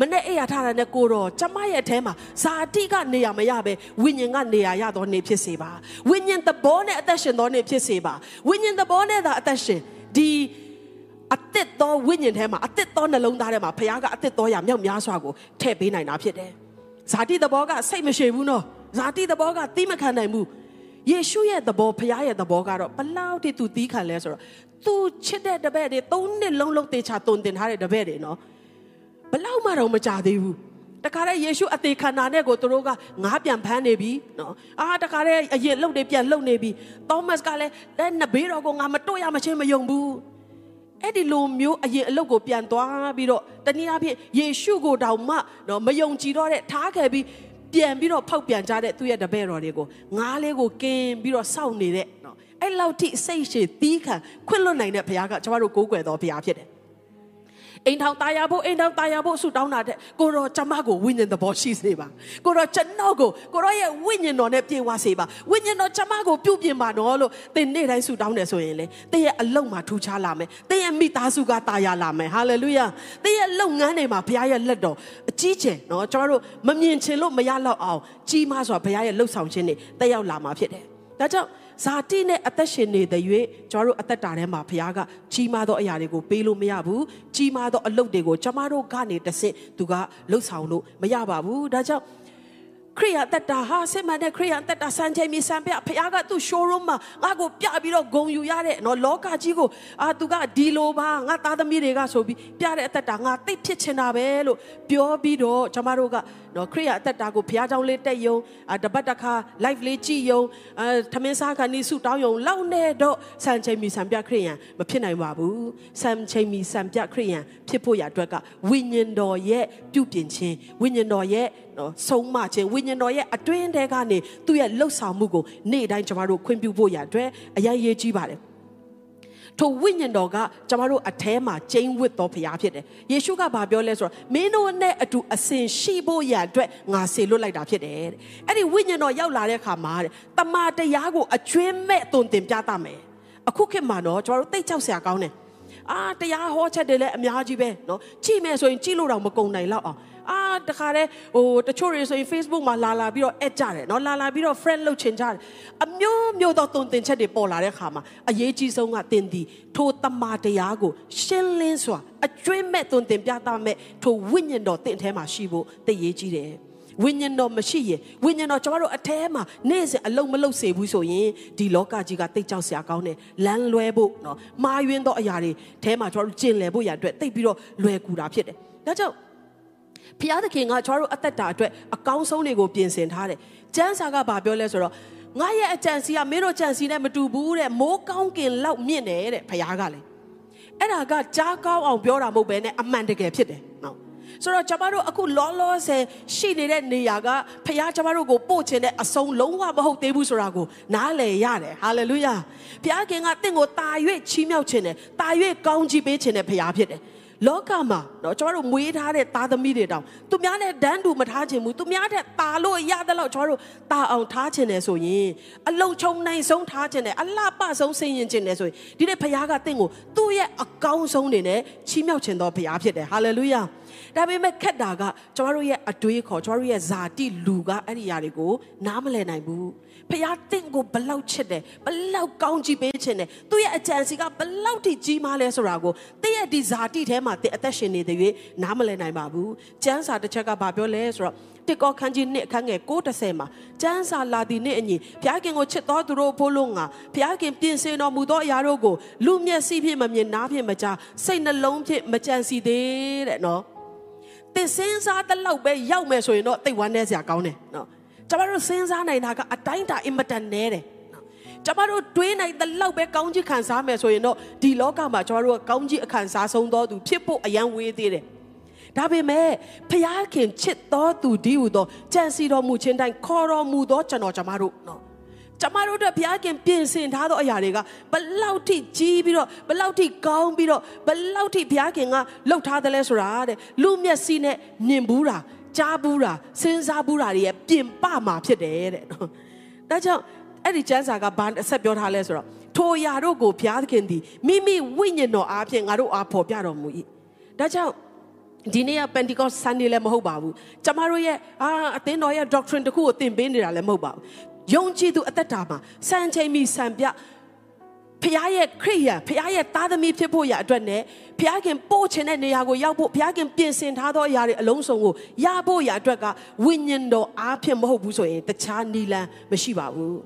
မနဲ့အိယာထားတာနဲ့ကိုတော့ကျမရဲ့အထဲမှာဇာတိကနေရာမရပဲဝိညာဉ်ကနေရာရတော့နေဖြစ်စေပါဝိညာဉ်သဘောနဲ့အသက်ရှင်တော်နေဖြစ်စေပါဝိညာဉ်သဘောနဲ့သာအသက်ရှင်ဒီအသစ်သောဝိညာဉ်ထဲမှာအသစ်သောနှလုံးသားထဲမှာဘုရားကအသစ်သောရာမြောက်များစွာကိုထည့်ပေးနိုင်တာဖြစ်တယ်ဇာတိသဘောကစိတ်မရှိဘူးနော်ဇာတိသဘောကသီးမခံနိုင်ဘူး ယေရှုရဲ့သဘောဖခင်ရဲ့သဘောကတော့ဘလောက်ထိသူသီးခံလဲဆိုတော့သူချစ်တဲ့တပည့်တွေသုံးနှစ်လုံးလုံးတေချာတုံတင်ထားတဲ့တပည့်တွေနော်ဘလောက်မှတော့မကြသေးဘူးတခါတည်းယေရှုအသေးခန္ဓာနဲ့ကိုသူတို့ကငားပြန်ဖမ်းနေပြီနော်အာတခါတည်းအရင်လှုပ်နေပြန်လှုပ်နေပြီသောမတ်ကလည်းတဲ့နဘေးတော်ကိုငါမတွေ့ရမချင်းမယုံဘူးအဲ့ဒီလိုမျိုးအရင်အလုတ်ကိုပြန်သွားပြီးတော့တနည်းအားဖြင့်ယေရှုကိုတောင်မှနော်မယုံကြည်တော့တဲ့ထားခဲ့ပြီး ပြန်ပြီးတော့ဖောက်ပြန်ကြတဲ့သူ့ရဲ့တပည့်တော်တွေကိုငားလေးကိုကင်းပြီးတော့စောင့်နေတဲ့နော်အဲ့လောက်ထိစိတ်ရှည်သီးခံခွင့်လွတ်နိုင်တဲ့ဘုရားကကျွန်တော်တို့ကိုးကွယ်တော်ဘုရားဖြစ်တယ် အိမ်ထောင်ตายဖို့အိမ်ထောင်ตายဖို့ဆုတောင်းတာတဲ့ကိုရောကျမကိုဝိညာဉ်သဘောရှိစေပါကိုရောကျွန်တော်ကိုကိုရောရဲ့ဝိညာဉ်တော်နဲ့ပြေဝစေပါဝိညာဉ်တော်ကျမကိုပြုပြင်ပါနော်လို့သင်နေ့တိုင်းဆုတောင်းတယ်ဆိုရင်လေသင်ရဲ့အလုံးမှာထူခြားလာမယ်သင်ရဲ့မိသားစုကตายလာမယ်ဟာလေလုယာသင်ရဲ့လုပ်ငန်းတွေမှာဘုရားရဲ့လက်တော်အကြီးကျယ်နော်ကျွန်တော်တို့မမြင်ချင်လို့မရတော့အောင်ကြီးမားစွာဘုရားရဲ့လှုပ်ဆောင်ခြင်းတွေတက်ရောက်လာမှာဖြစ်တယ်ဒါကြောင့် ဇာတိနဲ့အသက်ရှင်နေတဲ့၍ကျွန်တော်တို့အသက်တာထဲမှာဘုရားကကြီးမားသောအရာတွေကိုပေးလို့မရဘူးကြီးမားသောအလုပ်တွေကိုကျွန်တော်တို့ကနေတဆင့်သူကလှုပ်ဆောင်လို့မရပါဘူးဒါကြောင့်ခရိယာတက်တာဟာစစ်မှန်တဲ့ခရိယာတက်တာစံချိန်မီစံပြဖခင်ကသူ့ showroom မှာငါ့ကိုပြပြီးတော့ဂုံယူရတဲ့နော်လောကကြီးကိုအာသူကဒီလိုပါငါသားသမီးတွေကဆိုပြီးပြတဲ့အသက်တာငါသိဖြစ်ချင်တာပဲလို့ပြောပြီးတော့ကျမတို့က နော်ခရိယာအသက်တာကိုဘုရားကြောင့်လေးတက်ယုံအာတပတ်တစ်ခါ live လေးကြည့်ယုံအာသမင်းစားခါနီးဆုတောင်းယုံလောက်နေတော့စံချိန်မီစံပြခရိယံမဖြစ်နိုင်ပါဘူးစံချိန်မီစံပြခရိယံဖြစ်ဖို့ရအတွက်ကဝိညာဉ်တော်ရဲ့ပြုပြင်ခြင်းဝိညာဉ်တော်ရဲ့နော်ဆုံးမခြင်းဝိညာဉ်တော်ရဲ့အတွင်းထဲကနေသူ့ရဲ့လှုပ်ဆောင်မှုကိုနေ့တိုင်းကျမတို့ခွင့်ပြုဖို့ရအတွက်အရင်ရေးကြီးပါတယ် ထိုဝိညာဉ်တော်ကကျမတို့အแทမှာကျိန်းဝတ်တော်ဖရားဖြစ်တယ်။ယေရှုကဘာပြောလဲဆိုတော့မင်းတို့နဲ့အတူအစင်ရှိဖို့ရန်အတွက်ငါစေလွတ်လိုက်တာဖြစ်တယ်တဲ့။အဲ့ဒီဝိညာဉ်တော်ရောက်လာတဲ့အခါမှာတမာတရားကိုအကျွင်းမဲ့တုံတင်ပြသမယ်။အခုခေတ်မှာတော့ကျမတို့တိတ်ကြောက်စရာကောင်းတယ်။အာတရားဟောချက်တွေလည်းအများကြီးပဲနော်။ကြည့်မယ်ဆိုရင်ကြည့်လို့တော့မကုန်နိုင်တော့အောင်။ အာတခါတည်းဟိုတချို့တွေဆိုရင် Facebook မှာလာလာပြီးတော့ add ကြတယ်เนาะလာလာပြီးတော့ friend လုပ်ချင်ကြတယ်အမျိုးမျိုးသောတုံတင်ချက်တွေပေါ်လာတဲ့ခါမှာအရေးကြီးဆုံးကတင်ဒီထိုတမာတရားကိုရှင်းလင်းစွာအကျွင့်မဲ့တုံတင်ပြသမဲ့ထိုဝိညာဉ်တော်တင့်ထဲမှာရှိဖို့သိရေးကြီးတယ်ဝိညာဉ်တော်မရှိရင်ဝိညာဉ်တော်ကျွန်တော်တို့အแทမှာနေ့စဉ်အလုံးမလုံးစေဘူးဆိုရင်ဒီလောကကြီးကတိတ်ကြောက်စရာကောင်းတယ်လမ်းလွဲဖို့เนาะမာယွင်းသောအရာတွေအဲမှာကျွန်တော်တို့ကျင်လည်ဖို့ရအတွက်တိတ်ပြီးတော့လွယ်ကူတာဖြစ်တယ်ဒါကြောင့် ဖျားသခင်ကကျွန်တော်တို့အသက်တာအတွက်အကောင်းဆုံးတွေကိုပြင်ဆင်ထားတယ်ကျမ်းစာကဘာပြောလဲဆိုတော့ငါရဲ့အကြံစီကမင်းတို့ကြံစီနဲ့မတူဘူးတဲ့မိုးကောင်းကင်လောက်မြင့်တယ်တဲ့ဖျားကလည်းအဲ့ဒါကကြားကောင်းအောင်ပြောတာမဟုတ်ဘဲနဲ့အမှန်တကယ်ဖြစ်တယ်နော်ဆိုတော့ကျွန်တော်တို့အခုလောလောဆယ်ရှိနေတဲ့နေရာကဖခင်ကျွန်တော်တို့ကိုပို့ခြင်းတဲ့အဆုံးလုံးဝမဟုတ်သေးဘူးဆိုတာကိုနားလည်ရတယ်ဟာလေလုယာဖခင်ကတင့်ကိုတာ၍ချီးမြှောက်ခြင်းတယ်တာ၍ကောင်းချီးပေးခြင်းတယ်ဖခင်ဖြစ်တယ် လောကမှာเนาะကျွန်တော်တို့မွေးထားတဲ့သားသမီးတွေတောင်သူများနဲ့ဒန်းတူမထားခြင်းဘူးသူများတဲ့ตาလို့ရတဲ့လောက်ကျွန်တော်တို့ตาအောင်ထားခြင်းတယ်ဆိုရင်အလုံချုံနိုင်ဆုံးထားခြင်းတယ်အလှပဆုံးဆင်ရင်ခြင်းတယ်ဆိုရင်ဒီနေ့ဖခင်ကတင့်ကိုသူ့ရဲ့အကောင်းဆုံးနေနဲ့ချီးမြှောက်ခြင်းတော်ဖခင်ဖြစ်တယ်ဟာလေလုယာ ဒါပေမဲ့ခက်တာကကျမတို့ရဲ့အတွေးခေါ်ကျမတို့ရဲ့ဇာတိလူကအဲ့ဒီຢာတွေကိုနားမလည်နိုင်ဘူး ဖခင်တင့်ကိုဘလောက်ချစ်တယ်ဘလောက်ကောင်းကြီးပေးချင်တယ်သူ့ရဲ့အကြံစီကဘလောက်ထိကြီးမားလဲဆိုတာကိုတင့်ရဲ့ဒီဇာတိထဲမှာတင်အသက်ရှင်နေတဲ့၍နားမလည်နိုင်ပါဘူးကျမ်းစာတစ်ချက်ကဘာပြောလဲဆိုတော့တစ်ကောခန်းကြီးနှစ်အခန်းငယ်6:30မှာကျမ်းစာလာသည်နှင့်အညီဘုရားခင်ကိုချစ်တော်သူတို့ဖို့လို့ငါဘုရားခင်ပြင်ဆင်တော်မူသောအရာတို့ကိုလူမျက်စိဖြင့်မမြင်နားဖြင့်မကြားစိတ်နှလုံးဖြင့်မကြံစီသေးတဲ့နော်တင်စင်းစားတဲ့လောက်ပဲရောက်မယ်ဆိုရင်တော့တိတ်ဝမ်းနေစရာကောင်းတယ်နော် ကျမတို့စဉ်းစားနိုင်တာကအတိုင်းတာအင်မတန်နဲတယ်ကျမတို့တွေးနိုင်တဲ့လောက်ပဲကောင်းကြီးခံစားမယ်ဆိုရင်တော့ဒီလောကမှာကျမတို့ကကောင်းကြီးအခံစားဆုံးသောသူဖြစ်ဖို့အယံဝေးသေးတယ်ဒါပေမဲ့ဖျားခင်ချစ်တော်သူဒီဟုသောကြံစီတော်မူခြင်းတိုင်းခေါ်တော်မူသောကျွန်တော်ကျမတို့နော်ကျမတို့တို့ဘုရားခင်ပြင်ဆင်ထားသောအရာတွေကဘလောက်ထိကြီးပြီးတော့ဘလောက်ထိကောင်းပြီးတော့ဘလောက်ထိဘုရားခင်ကလှုပ်ထားတယ်လဲဆိုတာတဲ့လူမျက်စိနဲ့မြင်ဘူးတာ ကြားဘူးတာစဉ်းစားဘူးတာတွေရဲ့ပြင်ပမှာဖြစ်တယ်တဲ့နော်ဒါကြောင့်အဲ့ဒီကျမ်းစာကဘာအဆက်ပြောထားလဲဆိုတော့ထိုအရာတို့ကိုဘုရားခင်သည်မိမိဝိညာဉ်တော်အားဖြင့်ငါတို့အားဖော်ပြတော်မူ၏ဒါကြောင့်ဒီနေ့က Pentecost Sunday လည်းမဟုတ်ပါဘူး။ကျမတို့ရဲ့အာအသင်းတော်ရဲ့ doctrine တခုကိုသင်ပေးနေတာလည်းမဟုတ်ပါဘူး။ယုံကြည်သူအသက်တာမှာစံချိန်မီစံပြ ဖခင်ရဲ့ခရိယာဖခင်ရဲ့သားသမီးဖြစ်ဖို့ရအတွက်နဲ့ဖခင်ပို့ချင်တဲ့နေရာကိုရောက်ဖို့ဖခင်ပြင်ဆင်ထားသောအရာတွေအလုံးစုံကိုရဖို့ရအတွက်ကဝိညာဉ်တော်အားဖြင့်မဟုတ်ဘူးဆိုရင်တခြားနီလန်းမရှိပါဘူး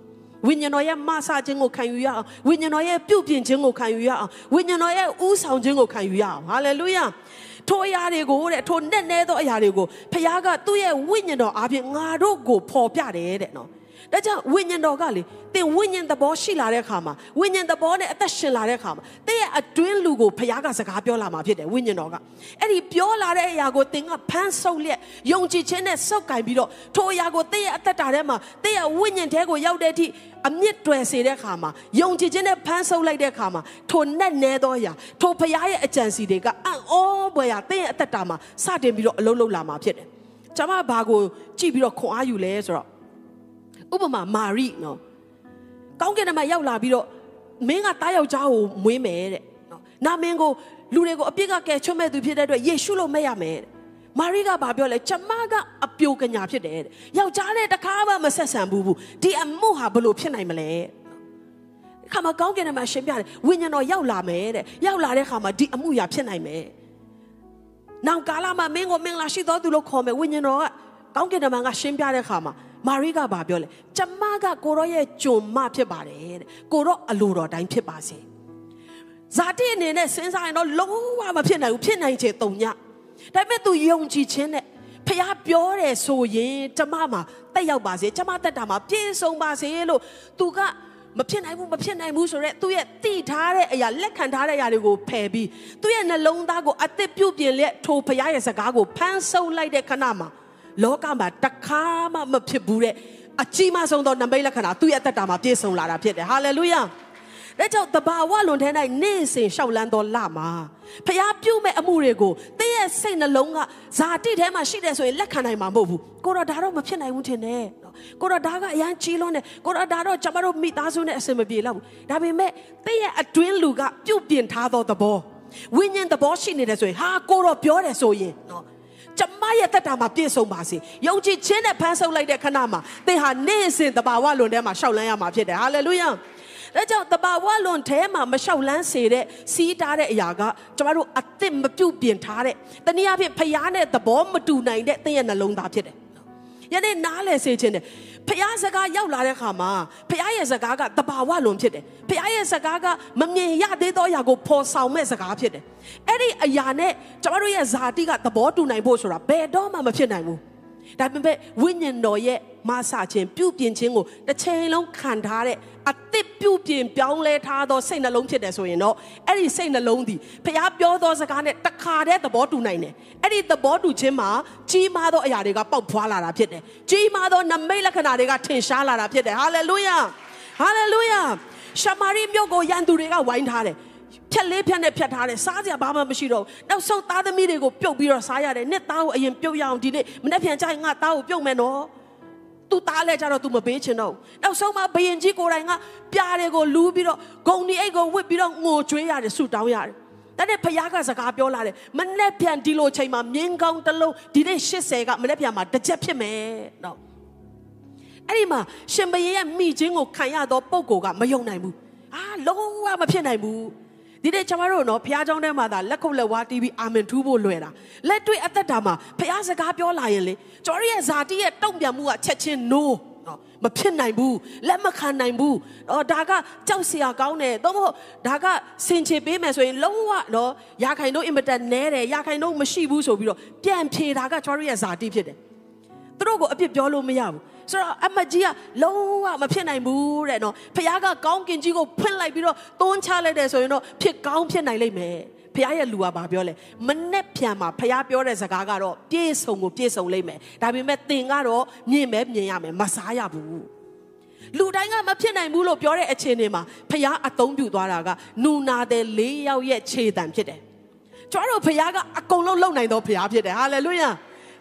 ဝိညာဉ်တော်ရဲ့မဆာခြင်းကိုခံယူရအောင်ဝိညာဉ်တော်ရဲ့ပြုပြင်ခြင်းကိုခံယူရအောင်ဝိညာဉ်တော်ရဲ့ဥဆောင်ခြင်းကိုခံယူရအောင်ဟာလေလုယာထိုအရာတွေကိုတဲ့ထိုနဲ့နဲသောအရာတွေကိုဖခင်ကသူ့ရဲ့ဝိညာဉ်တော်အားဖြင့်ငါတို့ကိုပေါ်ပြတယ်တဲ့နော် ဒါကြောင့်ဝိညာဉ်တော်ကလေသင်ဝိညာဉ်သဘောရှိလာတဲ့အခါမှာဝိညာဉ်သဘောနဲ့အသက်ရှင်လာတဲ့အခါမှာသင်ရဲ့အတွင်းလူကိုဖခင်ကစကားပြောလာမှာဖြစ်တယ်ဝိညာဉ်တော်ကအဲ့ဒီပြောလာတဲ့အရာကိုသင်ကဖမ်းဆုပ်လျက်ယုံကြည်ခြင်းနဲ့စုပ်ကင်ပြီးတော့ထိုအရာကိုသင်ရဲ့အသက်တာထဲမှာသင်ရဲ့ဝိညာဉ်ထဲကိုရောက်တဲ့အထိအမြင့်တွယ်စေတဲ့အခါမှာယုံကြည်ခြင်းနဲ့ဖမ်းဆုပ်လိုက်တဲ့အခါမှာထိုနဲ့နဲသောအရာထိုဖခင်ရဲ့အကြံစီတွေကအံ့ဩပွေရာသင်ရဲ့အသက်တာမှာစတင်ပြီးတော့အလုံးလုံးလာမှာဖြစ်တယ်ကျွန်မဘာကိုကြည့်ပြီးတော့ခွန်အားယူလဲဆိုတော့ ဥပမာမာရိနော်ကောင်းကင်ထဲမှာရောက်လာပြီးတော့မင်းကတားယောက်ျားကိုမွေးမယ်တဲ့နော်နာမင်းကိုလူတွေကိုအပြစ်ကကယ်ချွတ်မဲ့သူဖြစ်တဲ့အတွက်ယေရှုလို့မဲ့ရမယ်တဲ့မာရိကဘာပြောလဲကျမကအပြိုကညာဖြစ်တယ်တဲ့ယောက်ျားနဲ့တခါမှမဆက်ဆံဘူးဘူးဒီအမှုဟာဘလို့ဖြစ်နိုင်မလဲခါမကောင်းကင်ထဲမှာရှင်းပြတယ်ဝိညာဉ်တော်ရောက်လာမယ်တဲ့ရောက်လာတဲ့ခါမှာဒီအမှုရာဖြစ်နိုင်မယ်နောက်ကာလမှာမင်းကိုမင်္ဂလာရှိတော်သူလို့ခေါ်မယ်ဝိညာဉ်တော်ကကောင်းကင်ထဲမှာကရှင်းပြတဲ့ခါမှာ မာရိကဘာပြောလဲကျမကကိုရောရဲ့ဂျုံမဖြစ်ပါတယ်တဲ့ကိုရောအလိုတော်တိုင်းဖြစ်ပါစေဇာတိအနေနဲ့စဉ်းစားရင်တော့လုံးဝမဖြစ်နိုင်ဘူးဖြစ်နိုင်ချေတုံညဒါပေမဲ့ तू ယုံကြည်ခြင်းနဲ့ဖះပြောတယ်ဆိုရင်ကျမမှာတက်ရောက်ပါစေကျမတက်တာမှာပြည့်စုံပါစေလို့ तू ကမဖြစ်နိုင်ဘူးမဖြစ်နိုင်ဘူးဆိုတော့သူ့ရဲ့တိထားတဲ့အရာလက်ခံထားတဲ့အရာတွေကိုဖယ်ပြီးသူ့ရဲ့နှလုံးသားကိုအသစ်ပြုတ်ပြင်လက်ထိုဖះရဲ့စကားကိုဖမ်းဆုပ်လိုက်တဲ့ခဏမှာ လောကမှာတခါမှမဖြစ်ဘူးတဲ့အကြီးမဆုံးသောနမိတ်လက္ခဏာသူ့ရဲ့အသက်တာမှာပြည့်စုံလာတာဖြစ်တယ်ဟာလေလုယာဒါကြောင့်တဘာဝလွန်ထဲ၌နေ့စဉ်ရှောက်လန်းတော်လမှာဖျားပြုတ်မဲ့အမှုတွေကိုတင်းရဲ့စိတ်နှလုံးကဇာတိထဲမှာရှိတယ်ဆိုရင်လက်ခံနိုင်မှာမဟုတ်ဘူးကိုတော့ဒါတော့မဖြစ်နိုင်ဘူးထင်တယ်ကိုတော့ဒါကအရန်ကြီးလွန်းတယ်ကိုတော့ဒါတော့ကျမတို့မိသားစုနဲ့အဆင်မပြေတော့ဘူးဒါပေမဲ့တင်းရဲ့အတွင်းလူကပြုတ်ပြင်ထားသောသဘောဝိညာဉ်သဘောရှိနေတယ်ဆိုရင်ဟာကိုတော့ပြောတယ်ဆိုရင်နော် ကျမရဲ့တက်တာမှာပြည့်စုံပါစေယုံကြည်ခြင်းနဲ့ဖန်ဆုပ်လိုက်တဲ့ခဏမှာသင်ဟာနေ့စဉ်တဘာဝလွန်ထဲမှာရှောက်လန်းရမှာဖြစ်တယ်ဟာလေလုယာဒါကြောင့်တဘာဝလွန်ထဲမှာမလျှောက်လန်းစေတဲ့စီးတားတဲ့အရာကကျမတို့အသစ်မပြုတ်ပြင်ထားတဲ့တနည်းအားဖြင့်ဖျားနဲ့သဘောမတူနိုင်တဲ့သင်ရဲ့နှလုံးသားဖြစ်တယ်ယနေ့နားလည်စေခြင်းနဲ့ ဖျားစကားရောက်လာတဲ့ခါမှာဖျားရဲ့စကားကတဘာဝလွန်ဖြစ်တယ်ဖျားရဲ့စကားကမမြင်ရသေးသောအရာကိုဖော်ဆောင်မဲ့စကားဖြစ်တယ်အဲ့ဒီအရာနဲ့ကျမတို့ရဲ့ဇာတိကသဘောတူနိုင်ဖို့ဆိုတာဘယ်တော့မှမဖြစ်နိုင်ဘူး ဒါပေမဲ့ဝိညာဉ်တော်ရဲ့မဆခြင်းပြုပြင်ခြင်းကိုတစ်ချိန်လုံးခံထားတဲ့အသစ်ပြုပြင်ပြောင်းလဲထားသောစိတ်နှလုံးဖြစ်တယ်ဆိုရင်တော့အဲ့ဒီစိတ်နှလုံးဒီဖះပြောသောစကားနဲ့တခါတည်းသဘောတူနိုင်တယ်အဲ့ဒီသဘောတူခြင်းမှာကြီးမားသောအရာတွေကပေါက်ဖွာလာတာဖြစ်တယ်ကြီးမားသောနမိတ်လက္ခဏာတွေကထင်ရှားလာတာဖြစ်တယ်ဟာလေလုယာဟာလေလုယာရှမာရိမြို့ကိုရန်သူတွေကဝိုင်းထားတယ် ဖြက်လေးဖြက်နဲ့ဖြတ်ထားတယ်စားစရာဘာမှမရှိတော့ဘူးနောက်ဆုံးသားသမီးတွေကိုပြုတ်ပြီးတော့စားရတယ်နှစ်သားကိုအရင်ပြုတ်ရအောင်ဒီနေ့မနေ့ပြန်ကြရင်ငါသားကိုပြုတ်မယ်နော်သူသားလဲကြတော့ तू မပေးချင်တော့နောက်ဆုံးမှဘယင်ကြီးကိုယ်တိုင်ကပြားတွေကိုလူးပြီးတော့ဂုံဒီအိတ်ကိုဝစ်ပြီးတော့ငိုကြွေးရတယ်ဆူတောင်းရတယ်ဒါနဲ့ဖခင်ကစကားပြောလာတယ်မနေ့ပြန်ဒီလိုချိန်မှာမြင်းကောင်းတစ်လုံးဒီနေ့80ကမနေ့ပြန်မှာတစ်ချက်ဖြစ်မယ်နော်အဲ့ဒီမှာရှင်ဘရင်ရဲ့မိချင်းကိုခံရတော့ပုံကိုကမယုံနိုင်ဘူးအာလုံးဝမဖြစ်နိုင်ဘူး ဒီနေ့ကျွန်တော်တို့နော်ဖះเจ้าထဲမှာသာလက်ခုပ်လက်ဝါးတီးပြီးအာမင်ထူးဖို့လွယ်တာလက်တွေ့အသက်တာမှာဖះစကားပြောလာရင်လေကျွန်တော်ရဲ့ဇာတိရဲ့တုံ့ပြန်မှုကချက်ချင်း no နော်မဖြစ်နိုင်ဘူးလက်မခံနိုင်ဘူးတော့ဒါကကြောက်စရာကောင်းတယ်တော့မဟုတ်ဒါကစင်ချေပေးမယ်ဆိုရင်လုံးဝနော်ရာခိုင်တို့အင်မတန်နဲတယ်ရာခိုင်တို့မရှိဘူးဆိုပြီးတော့ပြန်ဖြေတာကကျွန်တော်ရဲ့ဇာတိဖြစ်တယ်သူတို့ကိုအပြစ်ပြောလို့မရဘူး ဆိုတော့အမကြီးကလုံးဝမဖြစ်နိုင်ဘူးတဲ့နော်ဖခင်ကကောင်းကင်ကြီးကိုဖွင့်လိုက်ပြီးတော့သွန်းချလိုက်တယ်ဆိုရင်တော့ဖြစ်ကောင်းဖြစ်နိုင်လိမ့်မယ်ဖခင်ရဲ့လူကဘာပြောလဲမနဲ့ပြန်မှာဖခင်ပြောတဲ့စကားကတော့ပြည့်စုံကိုပြည့်စုံလိမ့်မယ်ဒါပေမဲ့သင်ကတော့မြင်မဲမြင်ရမယ်မစားရဘူးလူတိုင်းကမဖြစ်နိုင်ဘူးလို့ပြောတဲ့အခြေအနေမှာဖခင်အသုံးပြုသွားတာကနူနာတဲ့၄ယောက်ရဲ့ခြေတံဖြစ်တယ်ကျွန်တော်တို့ဖခင်ကအကုန်လုံးလုံနိုင်တော့ဖခင်ဖြစ်တယ်ဟာလေလုယာ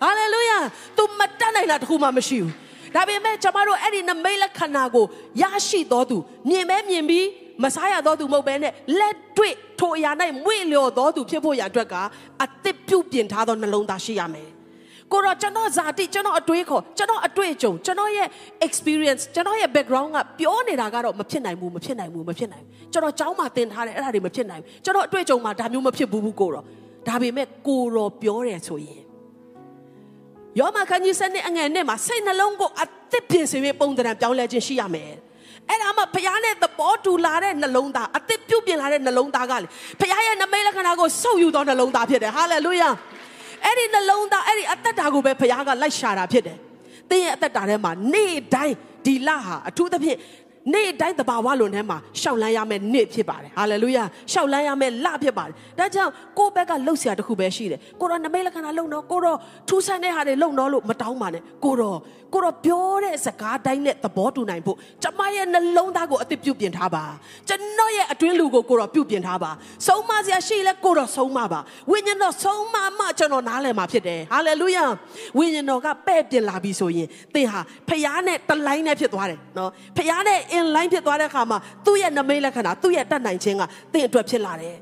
ဟာလေလုယာ तू မတတ်နိုင်တာတခုမှမရှိဘူး ဒါပေမဲ့ကျွန်တော်တို့အဲ့ဒီနမိတ်လက္ခဏာကိုရရှိတော်သူမြင်မဲမြင်ပြီးမစားရတော်သူမဟုတ်ဘဲနဲ့လက်တွေ့ထိုအရာ၌မွေ့လျော်တော်သူဖြစ်ဖို့ရအတွက်ကအသစ်ပြုတ်ပြင်ထားသောနှလုံးသားရှိရမယ်ကိုတော့ကျွန်တော်ဇာတိကျွန်တော်အတွေးခေါ်ကျွန်တော်အတွေ့အကြုံကျွန်တော်ရဲ့ experience ကျွန်တော်ရဲ့ background ကပြောနေတာကတော့မဖြစ်နိုင်ဘူးမဖြစ်နိုင်ဘူးမဖြစ်နိုင်ဘူးကျွန်တော်ကျောင်းမှာသင်ထားတယ်အဲ့ဒါတွေမဖြစ်နိုင်ဘူးကျွန်တော်အတွေ့အကြုံမှာဒါမျိုးမဖြစ်ဘူးဘူးကိုတော့ဒါပေမဲ့ကိုတော့ပြောတယ်ဆိုရင် ယောမခန်းကြီးစနစ်အငယ်နဲ့မှာစိတ်နှလုံးကိုအသစ်ပြင်ဆင်ပြီးပုံသဏ္ဍာန်ပြောင်းလဲခြင်းရှိရမယ်အဲ့ဒါမှဘုရားနဲ့သဘောတူလာတဲ့နှလုံးသားအသစ်ပြုတ်ပြင်လာတဲ့နှလုံးသားကလေဘုရားရဲ့နမိတ်လက္ခဏာကိုစုပ်ယူသောနှလုံးသားဖြစ်တယ်ဟာလေလုယာအဲ့ဒီနှလုံးသားအဲ့ဒီအသက်တာကိုပဲဘုရားကလိုက်ရှာတာဖြစ်တယ်သင်ရဲ့အသက်တာထဲမှာနေ့တိုင်းဒီလဟာအထူးသဖြင့် နေ့တိုင်းတဘာဝလုံးထဲမှာရှောက်လန်းရမယ့်နေ့ဖြစ်ပါတယ်ဟာလေလုယာရှောက်လန်းရမယ့်လဖြစ်ပါတယ်ဒါကြောင့်ကိုယ့်ဘက်ကလှုပ်ရှားတစ်ခုပဲရှိတယ်ကိုတော့နမိတ်လက္ခဏာလုံတော့ကိုတော့ထူးဆန်းတဲ့ဟာတွေလုံတော့လို့မတောင်းပါနဲ့ကိုတော့ ကိုတော့ပြောတဲ့စကားတိုင်းနဲ့သဘောတူနိုင်ဖို့ကျမရဲ့နှလုံးသားကိုအသစ်ပြုပြင်ထားပါကျွန်တော်ရဲ့အတွင်းလူကိုကိုတော့ပြုပြင်ထားပါဆုံးမစရာရှိလဲကိုတော့ဆုံးမပါဝိညာဉ်တော်ဆုံးမမှကျွန်တော်နားလည်မှာဖြစ်တယ်ဟာလေလုယာဝိညာဉ်တော်ကပဲ့ပြင်လာပြီဆိုရင်သင်ဟာဖျားနဲ့တလိုင်းနဲ့ဖြစ်သွားတယ်နော်ဖျားနဲ့ in line ဖြစ်သွားတဲ့အခါမှာသူ့ရဲ့နမိတ်လက္ခဏာသူ့ရဲ့တတ်နိုင်ခြင်းကသင်အတွက်ဖြစ်လာတယ်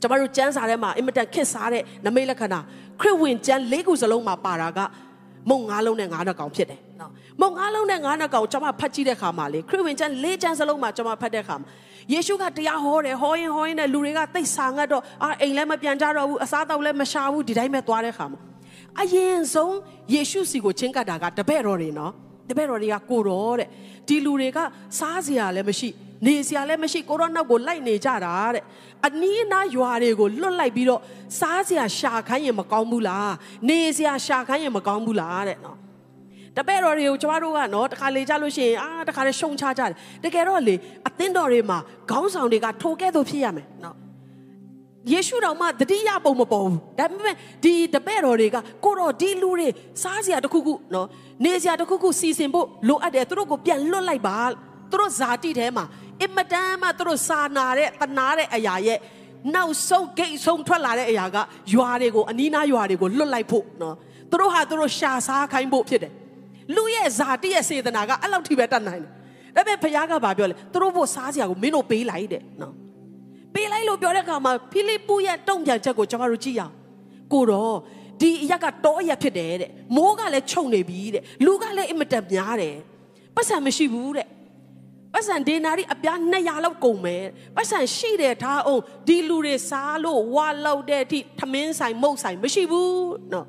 ကျမတို့ကျမ်းစာထဲမှာအင်မတန်ခက်စားတဲ့နမိတ်လက္ခဏာခရစ်ဝင်ကျမ်း၄ခုစလုံးမှာပါတာက မုံငါးလုံးနဲ့ငါးနှကောင်ဖြစ်တယ်နော်မုံငါးလုံးနဲ့ငါးနှကောင်ကျွန်မဖတ်ကြည့်တဲ့ခါမှာလေခရစ်ဝင်ကျမ်း၄ကျမ်းစလုံးမှာကျွန်မဖတ်တဲ့ခါမှာယေရှုကတရားဟောတယ်ဟောရင်ဟောရင်နဲ့လူတွေကတိတ်ဆာငတ်တော့အာအိမ်လည်းမပြန်ကြတော့ဘူးအစားတောက်လည်းမရှာဘူးဒီတိုင်းပဲသွားတဲ့ခါမှာအရင်ဆုံးယေရှုစီကိုချင်းကပ်တာကတပည့်တော်တွေနော်တပည့်တော်တွေကကိုတော်တဲ့ဒီလူတွေကစားစရာလည်းမရှိ နေစရာလည်းမရှိကိုရောနောက်ကိုလိုက်နေကြတာတဲ့အနီးအနားရွာတွေကိုလွတ်လိုက်ပြီးတော့စားစရာရှာခိုင်းရင်မကောင်းဘူးလားနေစရာရှာခိုင်းရင်မကောင်းဘူးလားတဲ့နော်တပည့်တော်တွေကိုကျမတို့ကနော်တခါလေကြလို့ရှိရင်အာတခါလေရှုံချကြတယ်တကယ်တော့လေအသင်းတော်တွေမှာခေါင်းဆောင်တွေကထိုကဲ့သို့ဖြစ်ရမယ်နော်ယေရှုတော်မှတတိယပုံမပေါ်ဘူးဒါပေမဲ့ဒီတပည့်တော်တွေကကိုတော့ဒီလူတွေစားစရာတစ်ခုခုနော်နေစရာတစ်ခုခုစီစဉ်ဖို့လိုအပ်တယ်သူတို့ကိုပြန်လွတ်လိုက်ပါ သူတို့ဇာတိထဲမှာအင်မတန်မှသူတို့စာနာတဲ့တနာတဲ့အရာရဲ့နောက်ဆုံးဂိတ်ဆုံးထွက်လာတဲ့အရာကရွာတွေကိုအနီးနားရွာတွေကိုလွတ်လိုက်ဖို့နော်သူတို့ဟာသူတို့ရှာစားခိုင်းဖို့ဖြစ်တယ်လူရဲ့ဇာတိရဲ့စေတနာကအဲ့လောက်ထိပဲတတ်နိုင်တယ်ဒါပေမဲ့ဘုရားကဘာပြောလဲသူတို့ဖို့စားစရာကိုမင်းတို့ပေးလိုက်တဲ့နော်ပေးလိုက်လို့ပြောတဲ့အခါမှာဖိလိပ္ပုရဲ့တုံ့ပြန်ချက်ကိုကျွန်တော်တို့ကြည့်ရအောင်ကိုတော့ဒီအရက်ကတောအရက်ဖြစ်တယ်တဲ့မိုးကလည်းခြုံနေပြီတဲ့လူကလည်းအင်မတန်များတယ်ပတ်စံမရှိဘူးတဲ့ ပတ်စံဒေနာရီအပြား200လောက်ကုန်မယ်ပတ်စံရှိတယ်ထားအောင်ဒီလူတွေစားလို့ဝါလောက်တဲ့အထိထမင်းဆိုင်မုတ်ဆိုင်မရှိဘူးနော်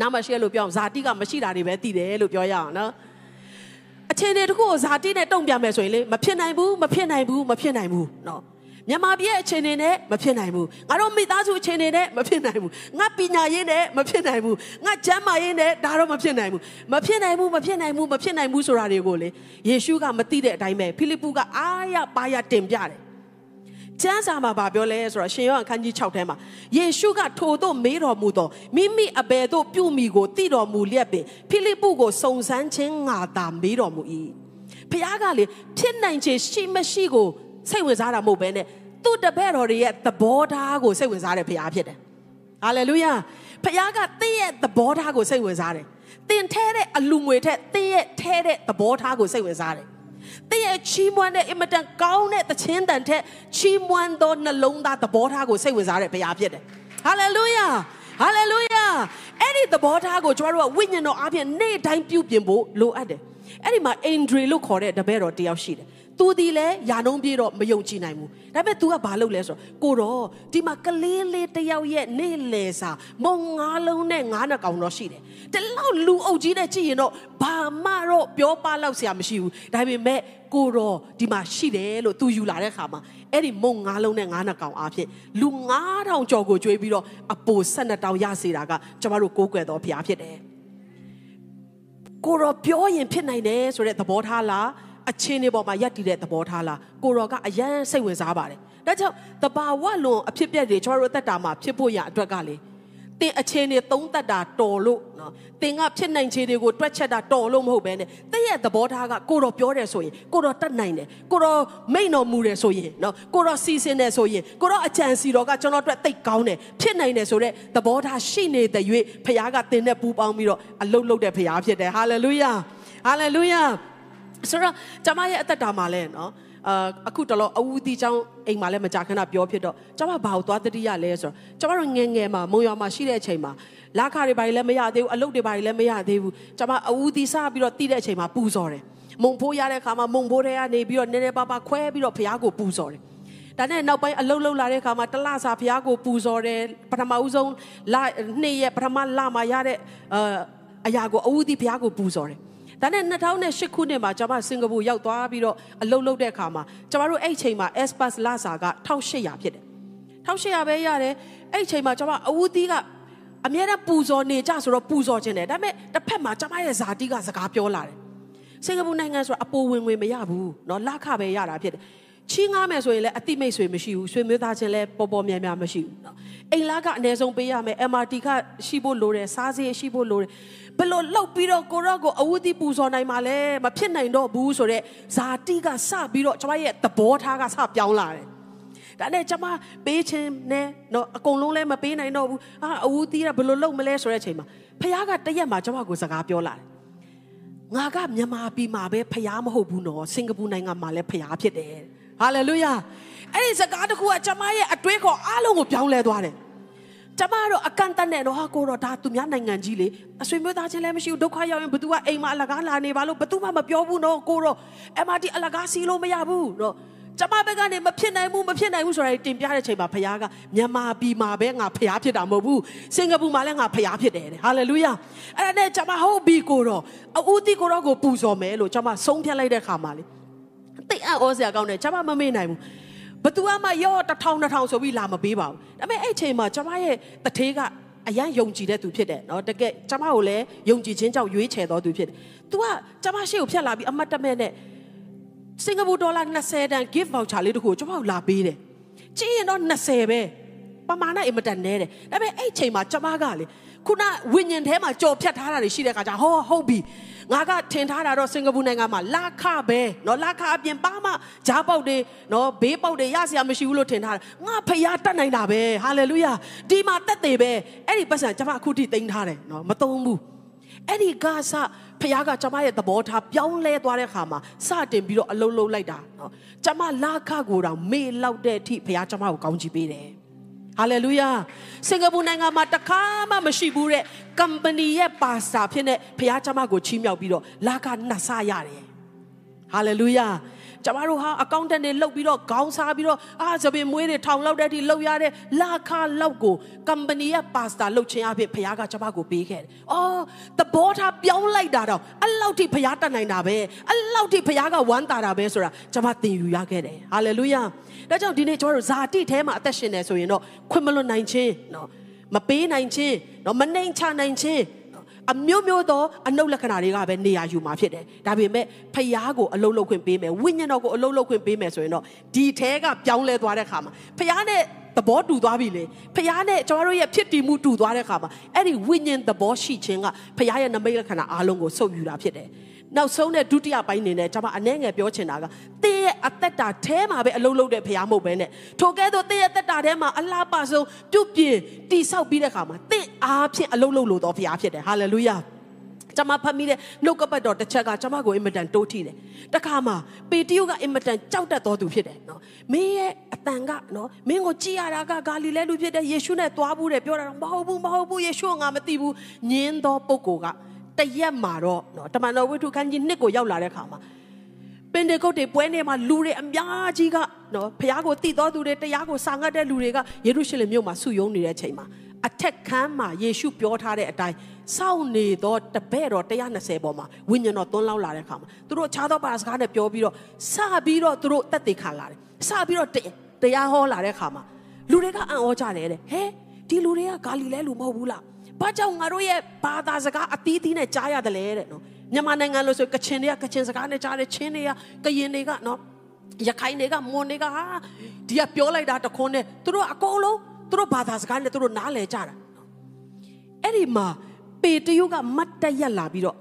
နားမရှိလို့ပြောအောင်ဇာတိကမရှိတာတွေပဲတည်တယ်လို့ပြောရအောင်နော်အချင်းတွေတခုကိုဇာတိနဲ့တုံ့ပြန်မယ်ဆိုရင်လေမဖြစ်နိုင်ဘူးမဖြစ်နိုင်ဘူးမဖြစ်နိုင်ဘူးနော် မြန်မာပြည်ရဲ့အခြေအနေနဲ့မဖြစ်နိုင်ဘူးငါတို့မိသားစုအခြေအနေနဲ့မဖြစ်နိုင်ဘူးငါပညာရေးနဲ့မဖြစ်နိုင်ဘူးငါကျမ်းမာရေးနဲ့ဒါတော့မဖြစ်နိုင်ဘူးမဖြစ်နိုင်ဘူးမဖြစ်နိုင်ဘူးမဖြစ်နိုင်ဘူးဆိုတာတွေကိုလေယေရှုကမသိတဲ့အတိုင်းပဲဖိလိပ္ပုကအားရပါရတင်ပြတယ်ကျမ်းစာမှာဗာပြောလဲဆိုတော့ရှင်ယောဟန်ခန်းကြီး6ထဲမှာယေရှုကထိုသို့မေးတော်မူသောမိမိအဘယ်သို့ပြုမိကိုသိတော်မူလျက်ပင်ဖိလိပ္ပုကိုစုံစမ်းခြင်းငါသာမေးတော်မူ၏ဖခင်ကလေဖြစ်နိုင်ခြင်းရှိမရှိကို စိတ်ဝင်စားတာမဟုတ်ဘဲနဲ့သူ့တပည့်တော်တွေရဲ့သဘောထားကိုစိတ်ဝင်စားတဲ့ဖခင်ဖြစ်တယ်ဟာလေလုယာဖခင်ကသင်ရဲ့သဘောထားကိုစိတ်ဝင်စားတယ်သင်ထဲတဲ့အလူငွေထက်သင်ရဲ့ထဲတဲ့သဘောထားကိုစိတ်ဝင်စားတယ်သင်ရဲ့ချီးမွမ်းတဲ့အင်မတန်ကောင်းတဲ့သခြင်းတန်ထက်ချီးမွမ်းသောနှလုံးသားသဘောထားကိုစိတ်ဝင်စားတဲ့ဘုရားဖြစ်တယ်ဟာလေလုယာဟာလေလုယာအဲ့ဒီသဘောထားကိုကျွန်တော်တို့ကဝိညာဉ်တော်အပြင်နေ့တိုင်းပြုပြင်ဖို့လိုအပ်တယ်အဲ့ဒီမှာအင်ဒရီလို့ခေါ်တဲ့တပည့်တော်တယောက်ရှိတယ် သူဒီလဲယာနှုံးပြေတော့မယုံကြည်နိုင်ဘူးဒါပေမဲ့ तू ကဘာလုပ်လဲဆိုတော့ကိုတော့ဒီမှာကလေးလေးတယောက်ရဲ့နေ့လေစာမုံငါးလုံးနဲ့ငါးနှကောင်တော့ရှိတယ်တလောက်လူအုပ်ကြီးနဲ့ကြည့်ရင်တော့ဘာမှတော့ပြောပလောက်စရာမရှိဘူးဒါပေမဲ့ကိုတော့ဒီမှာရှိတယ်လို့ तू ယူလာတဲ့ခါမှာအဲ့ဒီမုံငါးလုံးနဲ့ငါးနှကောင်အားဖြင့်လူ9000ကျော်ကိုကြွေးပြီးတော့အပို12တောင်ရစေတာကကျမတို့ကိုးကွယ်တော်ဘုရားဖြစ်တယ်ကိုတော့ပြောရင်ဖြစ်နိုင်တယ်ဆိုတဲ့သဘောထားလား အချင်းတွေပေါ်မှာယက်တည်တဲ့သဘောထားလားကိုရောကအယမ်းစိတ်ဝင်စားပါတယ်ဒါကြောင့်တဘာဝလွန်အဖြစ်ပြက်တွေကျွန်တော်တို့အသက်တာမှာဖြစ်ဖို့ရအတွက်ကလေတင်အချင်းတွေသုံးသက်တာတော်လို့နော်တင်ကဖြစ်နိုင်ခြေတွေကိုတွက်ချက်တာတော်လို့မဟုတ်ဘဲနဲ့တည့်ရဲ့သဘောထားကကိုတော်ပြောတယ်ဆိုရင်ကိုတော်တတ်နိုင်တယ်ကိုတော်မိန်တော်မူတယ်ဆိုရင်နော်ကိုတော်စီစဉ်တယ်ဆိုရင်ကိုတော်အကြံစီတော်ကကျွန်တော်အတွက်တိတ်ကောင်းတယ်ဖြစ်နိုင်တယ်ဆိုတဲ့သဘောထားရှိနေတဲ့၍ဖခင်ကတင်နဲ့ပူပေါင်းပြီးတော့အလုတ်လုတ်တဲ့ဖခင်ဖြစ်တယ်ဟာလေလုယာဟာလေလုယာ ဆိုတော့ကျမရဲ့အသက်တာမှာလဲနော်အာအခုတလောအဝူဒီချောင်းအိမ်မှာလည်းမကြခဏပြောဖြစ်တော့ကျမဘာကိုသွားတတိရလဲဆိုတော့ကျမတို့ငယ်ငယ်မှာမုံရွာမှာရှိတဲ့အချိန်မှာလာခတွေဘာတွေလည်းမရသေးဘူးအလုပ်တွေဘာတွေလည်းမရသေးဘူးကျမအဝူဒီစပြီးတော့တိတဲ့အချိန်မှာပူဇော်တယ်မုံဖိုးရတဲ့အခါမှာမုံဖိုးတွေကနေပြီးတော့နည်းနည်းပါးပါးခွဲပြီးတော့ဖះကိုပူဇော်တယ်ဒါနဲ့နောက်ပိုင်းအလုတ်လုတ်လာတဲ့အခါမှာတလစာဖះကိုပူဇော်တယ်ပထမဦးဆုံးလနှစ်ရက်ပထမလမှာရတဲ့အာအရာကိုအဝူဒီဖះကိုပူဇော်တယ် ဒါနဲ့2008ခုနှစ်မှာကျွန်မစင်ကာပူရောက်သွားပြီးတော့အလုပ်လုပ်တဲ့အခါမှာကျွန်တော်တို့အဲ့ချိန်မှာ Espas လာစာက1800ဖြစ်တယ်1800ပဲရတယ်အဲ့ချိန်မှာကျွန်မအဝူသီးကအများနဲ့ပူဇော်နေကြဆိုတော့ပူဇော်ခြင်းတယ်ဒါပေမဲ့တစ်ဖက်မှာကျွန်မရဲ့ဇာတိကစကားပြောလာတယ်စင်ကာပူနိုင်ငံဆိုတာအပိုဝင်ဝင်မရဘူးเนาะလခပဲရတာဖြစ်တယ်ချီးငားမယ်ဆိုရင်လည်းအတိမိတ်ဆွေမရှိဘူးဆွေမျိုးသားချင်းလည်းပေါ်ပေါ်များများမရှိဘူးเนาะအိမ်လားကအနည်းဆုံးပေးရမယ် MRT ကရှိဖို့လိုတယ်စားစရိတ်ရှိဖို့လိုတယ် ဘယ်လိုလှုပ်ပြီးတော့ကိုရော့ကိုအဝတ်ဒီပူဇော်နိုင်မှာလဲမဖြစ်နိုင်တော့ဘူးဆိုတော့ဇာတိကစပြီးတော့ကျမရဲ့သဘောထားကစပြောင်းလာတယ်ဒါနဲ့ကျမပေးခြင်းနဲ့တော့အကုန်လုံးလည်းမပေးနိုင်တော့ဘူးအာအဝူတီးကဘယ်လိုလုပ်မလဲဆိုတဲ့အချိန်မှာဖခင်ကတရက်မှာကျမကိုစကားပြောလာတယ်ငါကမြန်မာပြည်မှာပဲဖခင်မဟုတ်ဘူးနော်စင်ကာပူနိုင်ငံမှာလည်းဖခင်ဖြစ်တယ်ဟာလေလုယာအဲ့ဒီစကားတခုကကျမရဲ့အတွေးခေါ်အားလုံးကိုပြောင်းလဲသွားတယ် ကျမတို့အကန့်တတ်နဲ့တော့ဟာကိုတော့ဒါသူများနိုင်ငံကြီးလေအဆွေမျိုးသားချင်းလည်းမရှိဘူးဒုက္ခရောက်ရင်ဘသူကအိမ်မှာအလကားလာနေပါလို့ဘသူမှမပြောဘူးနော်ကိုတော့ MRT အလကားစီးလို့မရဘူးတော့ကျမဘက်ကနေမဖြစ်နိုင်ဘူးမဖြစ်နိုင်ဘူးဆိုတာတင်ပြတဲ့ချိန်မှာဖခင်ကမြန်မာပြည်မှာပဲငါဖခင်ဖြစ်တာမဟုတ်ဘူးစင်ကာပူမှာလည်းငါဖခင်ဖြစ်တယ်ဟာလေလုယာအဲ့ဒါနဲ့ကျမဟုတ်ပြီကိုတော့အဦးတီကိုတော့ကိုပူဇော်မယ်လို့ကျမဆုံးဖြတ်လိုက်တဲ့ခါမှာလေတိတ်အံ့ဩစရာကောင်းတယ်ကျမမမေ့နိုင်ဘူး ဘသူမှရောတထောင်တထောင်ဆိုပြီးလာမပေးပါဘူးဒါပေမဲ့အဲ့ချိန်မှာကျမရဲ့တထေးကအရန်ယုံကြည်တဲ့သူဖြစ်တယ်နော်တကယ်ကျမကိုလည်းယုံကြည်ခြင်းကြောင့်ရွေးချယ်တော်သူဖြစ်တယ်။ तू ကကျမရှိကိုဖြတ်လာပြီးအမတ်တမဲ့နဲ့စင်ကာပူဒေါ်လာ20တန် gift voucher လေးတခုကိုကျမကိုလာပေးတယ်။ကြည့်ရင်တော့20ပဲပမာဏအင်မတန်နဲတယ်။ဒါပေမဲ့အဲ့ချိန်မှာကျမကလေခုနဝိညာဉ်ထဲမှာကြော်ဖြတ်ထားတာတွေရှိတဲ့အခါကျဟောဟုတ်ပြီ ငါကထင်ထားတာတော့စင်ကာပူနိုင်ငံမှာလာခပဲเนาะလာခအပြင်ပါမဂျားပေါက်တွေเนาะဘေးပေါက်တွေရစရာမရှိဘူးလို့ထင်ထားတာငါဖျားတတ်နိုင်တာပဲဟာလေလုယာဒီမှာတက်သေးပဲအဲ့ဒီပတ်စံကျွန်မအခုထိတင်ထားတယ်เนาะမသုံးဘူးအဲ့ဒီကစဖခင်ကကျွန်မရဲ့သဘောထားပြောင်းလဲသွားတဲ့ခါမှာစတင်ပြီးတော့အလုံးလုံးလိုက်တာเนาะကျွန်မလာခကိုတောင်မေ့လောက်တဲ့အထိဖခင်ကျွန်မကိုကောင်းချီးပေးတယ် ဟာလေလုယာစင်ကာပူနိုင်ငံမှာတခါမှမရှိဘူးတဲ့ company ရဲ့ပါစတာဖြစ်နေဖခင်ကျမကိုချီးမြှောက်ပြီးတော့လာကနှစ်ဆရတယ်ဟာလေလုယာ ကျမတို့ဟာအကောင့်တန်တွေလုတ်ပြီးတော့ခေါင်းစားပြီးတော့အာသပင်မွေးတွေထောင်လောက်တဲ့အထိလုတ်ရတဲ့လာခလောက်ကို company ရဲ့ပါစတာလုတ်ခြင်းအဖြစ်ဖခင်ကကျမကိုပေးခဲ့တယ်။အော်သဘောထားပြောင်းလိုက်တာတော့အဲ့လောက်ထိဖခင်တတ်နိုင်တာပဲအဲ့လောက်ထိဖခင်ကဝမ်းသာတာပဲဆိုတာကျမသင်ယူရခဲ့တယ်။ဟာလေလုယာ။ဒါကြောင့်ဒီနေ့ကျွန်တော်တို့ဇာတိထဲမှာအသက်ရှင်နေဆိုရင်တော့ခွင့်မလွတ်နိုင်ခြင်းနော်မပေးနိုင်ခြင်းနော်မနှိမ်ချနိုင်ခြင်း အမျိုးမျိုးသောအနုလက္ခဏာတွေကပဲနေရာယူမှာဖြစ်တယ်။ဒါပေမဲ့ဖျားကိုအလုံးလုံးခွင့်ပေးမယ်ဝိညာဉ်တော်ကိုအလုံးလုံးခွင့်ပေးမယ်ဆိုရင်တော့ဒီထဲကပြောင်းလဲသွားတဲ့ခါမှာဖျားနဲ့သဘောတူသွားပြီလေဖခင်နဲ့ကျွန်တော်တို့ရဲ့ဖြစ်တည်မှုတူသွားတဲ့ခါမှာအဲ့ဒီဝိညာဉ်သဘောရှိခြင်းကဖခင်ရဲ့နမိတ်လက္ခဏာအားလုံးကိုစုပ်ယူတာဖြစ်တယ် နောက်ဆုံးတဲ့ဒုတိယပိုင်းအနေနဲ့ကျွန်မအနှဲငယ်ပြောချင်တာကတင်းရဲ့အသက်တာထဲမှာပဲအလုံးလုံးတဲ့ဖရားမဟုတ်ပဲနဲ့ထိုကဲ့သို့တင်းရဲ့အသက်တာထဲမှာအလားပါဆုံးပြုတ်ပြင်းတိဆောက်ပြီးတဲ့ခါမှာတင်းအားဖြင့်အလုံးလုံးလို့တော့ဖရားဖြစ်တယ်ဟာလေလုယာကျွန်မဖတ်မိတဲ့နှုတ်ကပတ်တော်တစ်ချက်ကကျွန်မကိုအင်မတန်တိုးထီတယ်တခါမှပေတရုကအင်မတန်ကြောက်တတ်တော်သူဖြစ်တယ်နော်မင်းရဲ့အတန်ကနော်မင်းကိုကြည်ရတာကဂါလိလဲလူဖြစ်တဲ့ယေရှုနဲ့သွားဘူးတယ်ပြောတာတော့မဟုတ်ဘူးမဟုတ်ဘူးယေရှုကငါမသိဘူးညင်းသောပုဂ္ဂိုလ်က တရက်မှာတော့နော်တမန်တော်ဝိထုခန်းကြီးနှစ်ကိုရောက်လာတဲ့ခါမှာပင်တေကုတ်တွေပွဲနေမှာလူတွေအများကြီးကနော်ဖះကိုတည်တော်သူတွေတရားကိုစာငတ်တဲ့လူတွေကယေရုရှလင်မြို့မှာဆုယုံနေတဲ့အချိန်မှာအထက်ခန်းမှာယေရှုပြောထားတဲ့အတိုင်းစောင့်နေတော့တပည့်တော်120ပေါ်မှာဝိညာဉ်တော်သွန်းလောက်လာတဲ့အခါမှာသူတို့ခြားသောဘာစကားနဲ့ပြောပြီးတော့စပြီးတော့သူတို့တက်တေခံလာတယ်စပြီးတော့တရားဟောလာတဲ့အခါမှာလူတွေကအံ့ဩကြတယ်တဲ့ဟဲဒီလူတွေကဂါလိလဲလူမဟုတ်ဘူးလား ဘာကြောင့်ငါတို့ရဲ့ဘာသာစကားအသီးသီးနဲ့ကြားရတယ်လဲတဲ့နော်မြန်မာနိုင်ငံလို့ဆိုကချင်တွေကကချင်စကားနဲ့ကြားတယ်ချင်းတွေကကရင်တွေကနော်ရခိုင်တွေကမွန်တွေကဟာဒီကပြောလိုက်တာတခွန်းနဲ့သူတို့အကုန်လုံးသူတို့ဘာသာစကားနဲ့သူတို့နားလည်ကြတာအဲ့ဒီမှာပေတရုကမတ်တက်ရက်လာပြီးတော့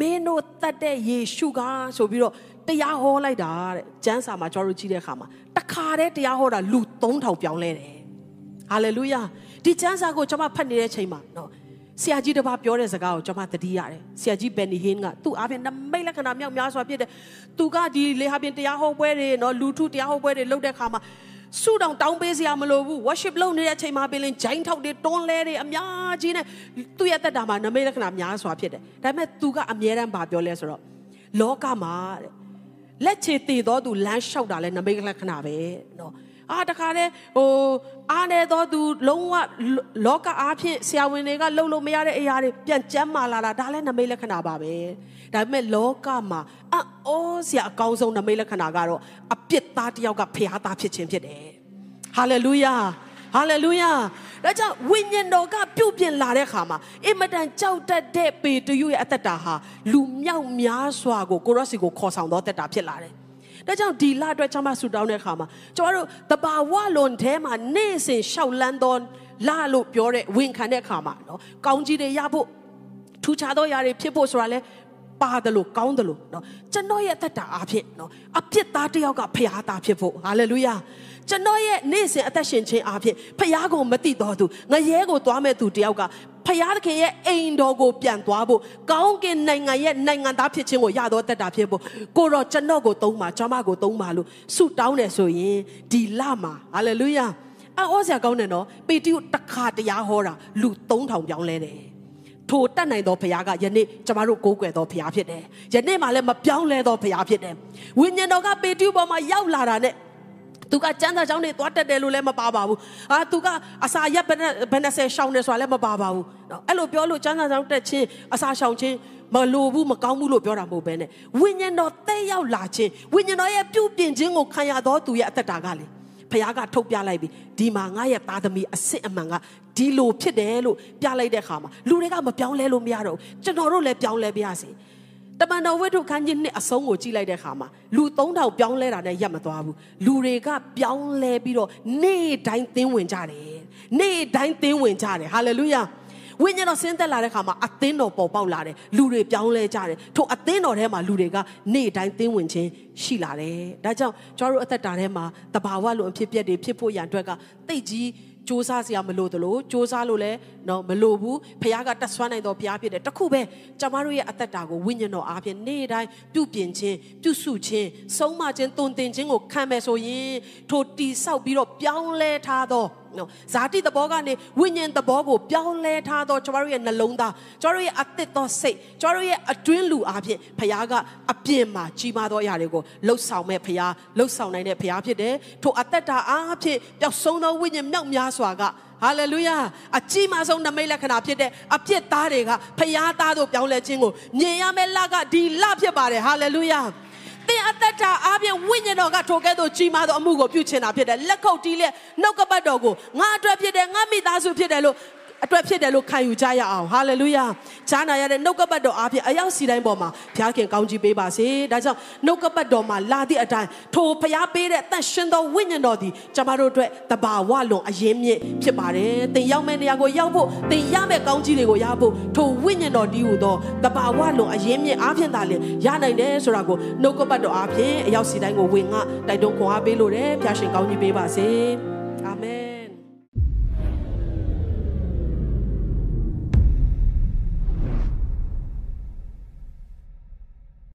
မင်းတို့တတ်တဲ့ယေရှုကဆိုပြီးတော့တရားဟောလိုက်တာတဲ့ကျမ်းစာမှာကျွန်တော်တို့ကြည့်တဲ့အခါမှာတခါတည်းတရားဟောတာလူ3000ပြောင်းလဲတယ်ဟာလေလုယာ ဒီကျမ်းစာကိုကျွန်မဖတ်နေတဲ့အချိန်မှာနော်ဆရာကြီးတစ်ပါးပြောတဲ့စကားကိုကျွန်မသတိရတယ်ဆရာကြီးဘန်နီဟင်းကသူ့အားဖြင့်နမိတ်လက္ခဏာမြောက်များစွာဖြစ်တယ်သူကဒီလေဟာပြင်တရားဟောပွဲတွေနော်လူထုတရားဟောပွဲတွေလုပ်တဲ့အခါမှာဆုတောင်တောင်းပေးစရာမလိုဘူး worship လုပ်နေတဲ့အချိန်မှာပင်လင်ဂျိုင်းထောက်တွေတွန်းလဲတွေအများကြီးနဲ့သူ့ရဲ့တက်တာမှာနမိတ်လက္ခဏာများစွာဖြစ်တယ်ဒါပေမဲ့သူကအမြဲတမ်းဗာပြောလဲဆိုတော့လောကမှာတဲ့လက်ချေတည်တော်သူလမ်းလျှောက်တာလဲနမိတ်လက္ခဏာပဲနော် အာတခါတည်းဟိုအားနေတော့သူလုံးဝလောကအားဖြင့်ဆရာဝန်တွေကလှုပ်လို့မရတဲ့အရာတွေပြန်ကျမ်းမာလာတာဒါလည်းနမိတ်လက္ခဏာပါပဲဒါပေမဲ့လောကမှာအော်ဆရာအကောင်းဆုံးနမိတ်လက္ခဏာကတော့အပြစ်သားတစ်ယောက်ကဖျားသားဖြစ်ခြင်းဖြစ်တယ်ဟာလေလုယာဟာလေလုယာဒါကြောင့်ဝိညာဉ်တော်ကပြုတ်ပြင်လာတဲ့ခါမှာအင်မတန်ကြောက်တတ်တဲ့ပေတရုရဲ့အသက်တာဟာလူမြောက်များစွာကိုကိုရော့စီကိုခေါ်ဆောင်တော့တက်တာဖြစ်လာတယ် ဒါကြောင့်ဒီလအတွက်ကျွန်မဆူတောင်းတဲ့အခါမှာကျွန်တော်တို့တဘာဝလွန်ထဲမှာနေ့စဉ်ရှောက်လန်းသောလလို့ပြောတဲ့ဝင်ခံတဲ့အခါမှာနော်ကောင်းကြီးတွေရဖို့ထူခြားသောຢာတွေဖြစ်ဖို့ဆိုတာလဲပါတယ်လို့ကောင်းတယ်လို့နော်ကျွန်တော်ရဲ့အသက်တာအားဖြင့်နော်အပြစ်သားတစ်ယောက်ကဖခင်သားဖြစ်ဖို့ဟာလေလုယာ ကျွန်တော်ရဲ့နေ့စဉ်အသက်ရှင်ခြင်းအားဖြင့်ဖခင်ကိုမသိတော်သူငရဲကိုသွားမဲ့သူတယောက်ကဖခင်သခင်ရဲ့အိမ်တော်ကိုပြန်သွားဖို့ကောင်းကင်နိုင်ငံရဲ့နိုင်ငံသားဖြစ်ခြင်းကိုရတော့တက်တာဖြစ်ဖို့ကိုတော့ကျွန်တော်ကိုသုံးပါကျွန်မကိုသုံးပါလို့ဆုတောင်းတယ်ဆိုရင်ဒီလမှာဟာလေလုယာအော်ဆရာကောင်းတယ်နော်ပေတရုတခါတရားဟောတာလူ3000ပြောင်းလဲတယ်ထိုတတ်နိုင်သောဘုရားကယနေ့ကျမတို့ကိုးကွယ်သောဘုရားဖြစ်တယ်။ယနေ့မှလည်းမပြောင်းလဲသောဘုရားဖြစ်တယ်။ဝိညာဉ်တော်ကပေတရုပေါ်မှာရောက်လာတာနဲ့ သူကကျမ်းစာကြောင်းတွေသွားတက်တယ်လို့လည်းမပါပါဘူး။အာသူကအစာရက်ဘယ်နဲ့ဘယ်နဲ့ဆယ်ရှောင်းတယ်ဆိုတာလည်းမပါပါဘူး။နော်အဲ့လိုပြောလို့ကျမ်းစာကြောင်းတက်ချင်းအစာရှောင်ချင်းမလိုဘူးမကောင်းဘူးလို့ပြောတာမဟုတ်ဘဲနဲ့ဝိညာဉ်တော်တဲ့ရောက်လာခြင်းဝိညာဉ်တော်ရဲ့ပြုပြင်ခြင်းကိုခံရသောသူရဲ့အသက်တာကလေဖခင်ကထုတ်ပြလိုက်ပြီဒီမှာငါရဲ့သားသမီးအစ်စ်အမှန်ကဒီလိုဖြစ်တယ်လို့ပြလိုက်တဲ့ခါမှာလူတွေကမပြောင်းလဲလို့မရတော့ဘူးကျွန်တော်တို့လည်းပြောင်းလဲပြရစီ တမန်တော်ဝိထုခန်းကြီးနှစ်အဆုံးကိုကြည့်လိုက်တဲ့ခါမှာလူ3000ပြောင်းလဲတာနဲ့ရပ်မသွားဘူးလူတွေကပြောင်းလဲပြီးတော့နေ့တိုင်းသင်းဝင်ကြတယ်နေ့တိုင်းသင်းဝင်ကြတယ်ဟာလေလုယာဝိညာဉ်တော်ဆင်းသက်လာတဲ့ခါမှာအသင်းတော်ပေါ်ပေါက်လာတယ်လူတွေပြောင်းလဲကြတယ်ထို့အသင်းတော်ထဲမှာလူတွေကနေ့တိုင်းသင်းဝင်ခြင်းရှိလာတယ်ဒါကြောင့်ကျွန်တော်တို့အသက်တာထဲမှာတဘာဝလိုအဖြစ်ပြက်တွေဖြစ်ဖို့ရန်အတွက်ကတိတ်ကြီး စူးစမ်းစရာမလိုသလိုစူးစမ်းလို့လည်းတော့မလိုဘူးဖခင်ကတတ်ဆွမ်းနိုင်တော်ဘုရားဖြစ်တယ်တခုပဲကျမတို့ရဲ့အသက်တာကိုဝိညာဉ်တော်အားဖြင့်နေ့တိုင်းပြုပြင်ခြင်းပြုစုခြင်းဆုံးမခြင်းတုန်တင်ခြင်းကိုခံမယ်ဆိုရင်ထိုတီဆောက်ပြီးတော့ပြောင်းလဲထားသော နော်ဇာတိသဘောကနေဝိညာဉ်သဘောကိုပြောင်းလဲထားသောကျမတို့ရဲ့နှလုံးသားကျမတို့ရဲ့အသစ်သောစိတ်ကျမတို့ရဲ့အတွင်းလူအားဖြင့်ဖခင်ကအပြင်မှာကြီးမားသောအရာတွေကိုလှုပ်ဆောင်မဲ့ဖခင်လှုပ်ဆောင်နိုင်တဲ့ဖခင်ဖြစ်တယ်ထိုအသက်တာအားဖြင့်ပျောက်ဆုံးသောဝိညာဉ်မြောက်များစွာကဟာလေလုယာအကြီးမားဆုံးနမိတ်လက္ခဏာဖြစ်တဲ့အပြစ်သားတွေကဖခင်သားတို့ပြောင်းလဲခြင်းကိုမြင်ရမယ့်လကဒီလဖြစ်ပါတယ်ဟာလေလုယာ သင်အသက်တာအားဖြင့်ဝိညာဉ်တော်ကထိုကဲ့သို့ကြီးမားသောအမှုကိုပြုချင်တာဖြစ်တယ်လက်ခုပ်တီးလက်နှုတ်ကပတ်တော်ကိုငါအတွက်ဖြစ်တယ်ငါမိသားစုဖြစ်တယ်လို့ အတွက်ဖြစ်တယ်လို့ခံယူကြရအောင်ဟာလေလုယာဈာနာရတဲ့နှုတ်ကပတ်တော်အားဖြင့်အရောက်စီတိုင်းပေါ်မှာဘုရားခင်ကောင်းချီးပေးပါစေဒါကြောင့်နှုတ်ကပတ်တော်မှာလာသည့်အတိုင်းထိုဘုရားပေးတဲ့တန်ရှင်သောဝိညာဉ်တော်သည်ကျမတို့အတွက်တဘာဝလွန်အရင်မြင့်ဖြစ်ပါတယ်သင်ရောက်မယ့်နေရာကိုရောက်ဖို့သင်ရမယ့်ကောင်းချီးတွေကိုရဖို့ထိုဝိညာဉ်တော်ဒီဟူသောတဘာဝလွန်အရင်မြင့်အားဖြင့်သာလျှင်ရနိုင်တယ်ဆိုတာကိုနှုတ်ကပတ်တော်အားဖြင့်အရောက်စီတိုင်းကိုဝင်ငါတိုက်တွန်းခွန်အားပေးလို့တယ်ဘုရားရှင်ကောင်းချီးပေးပါစေအာမင်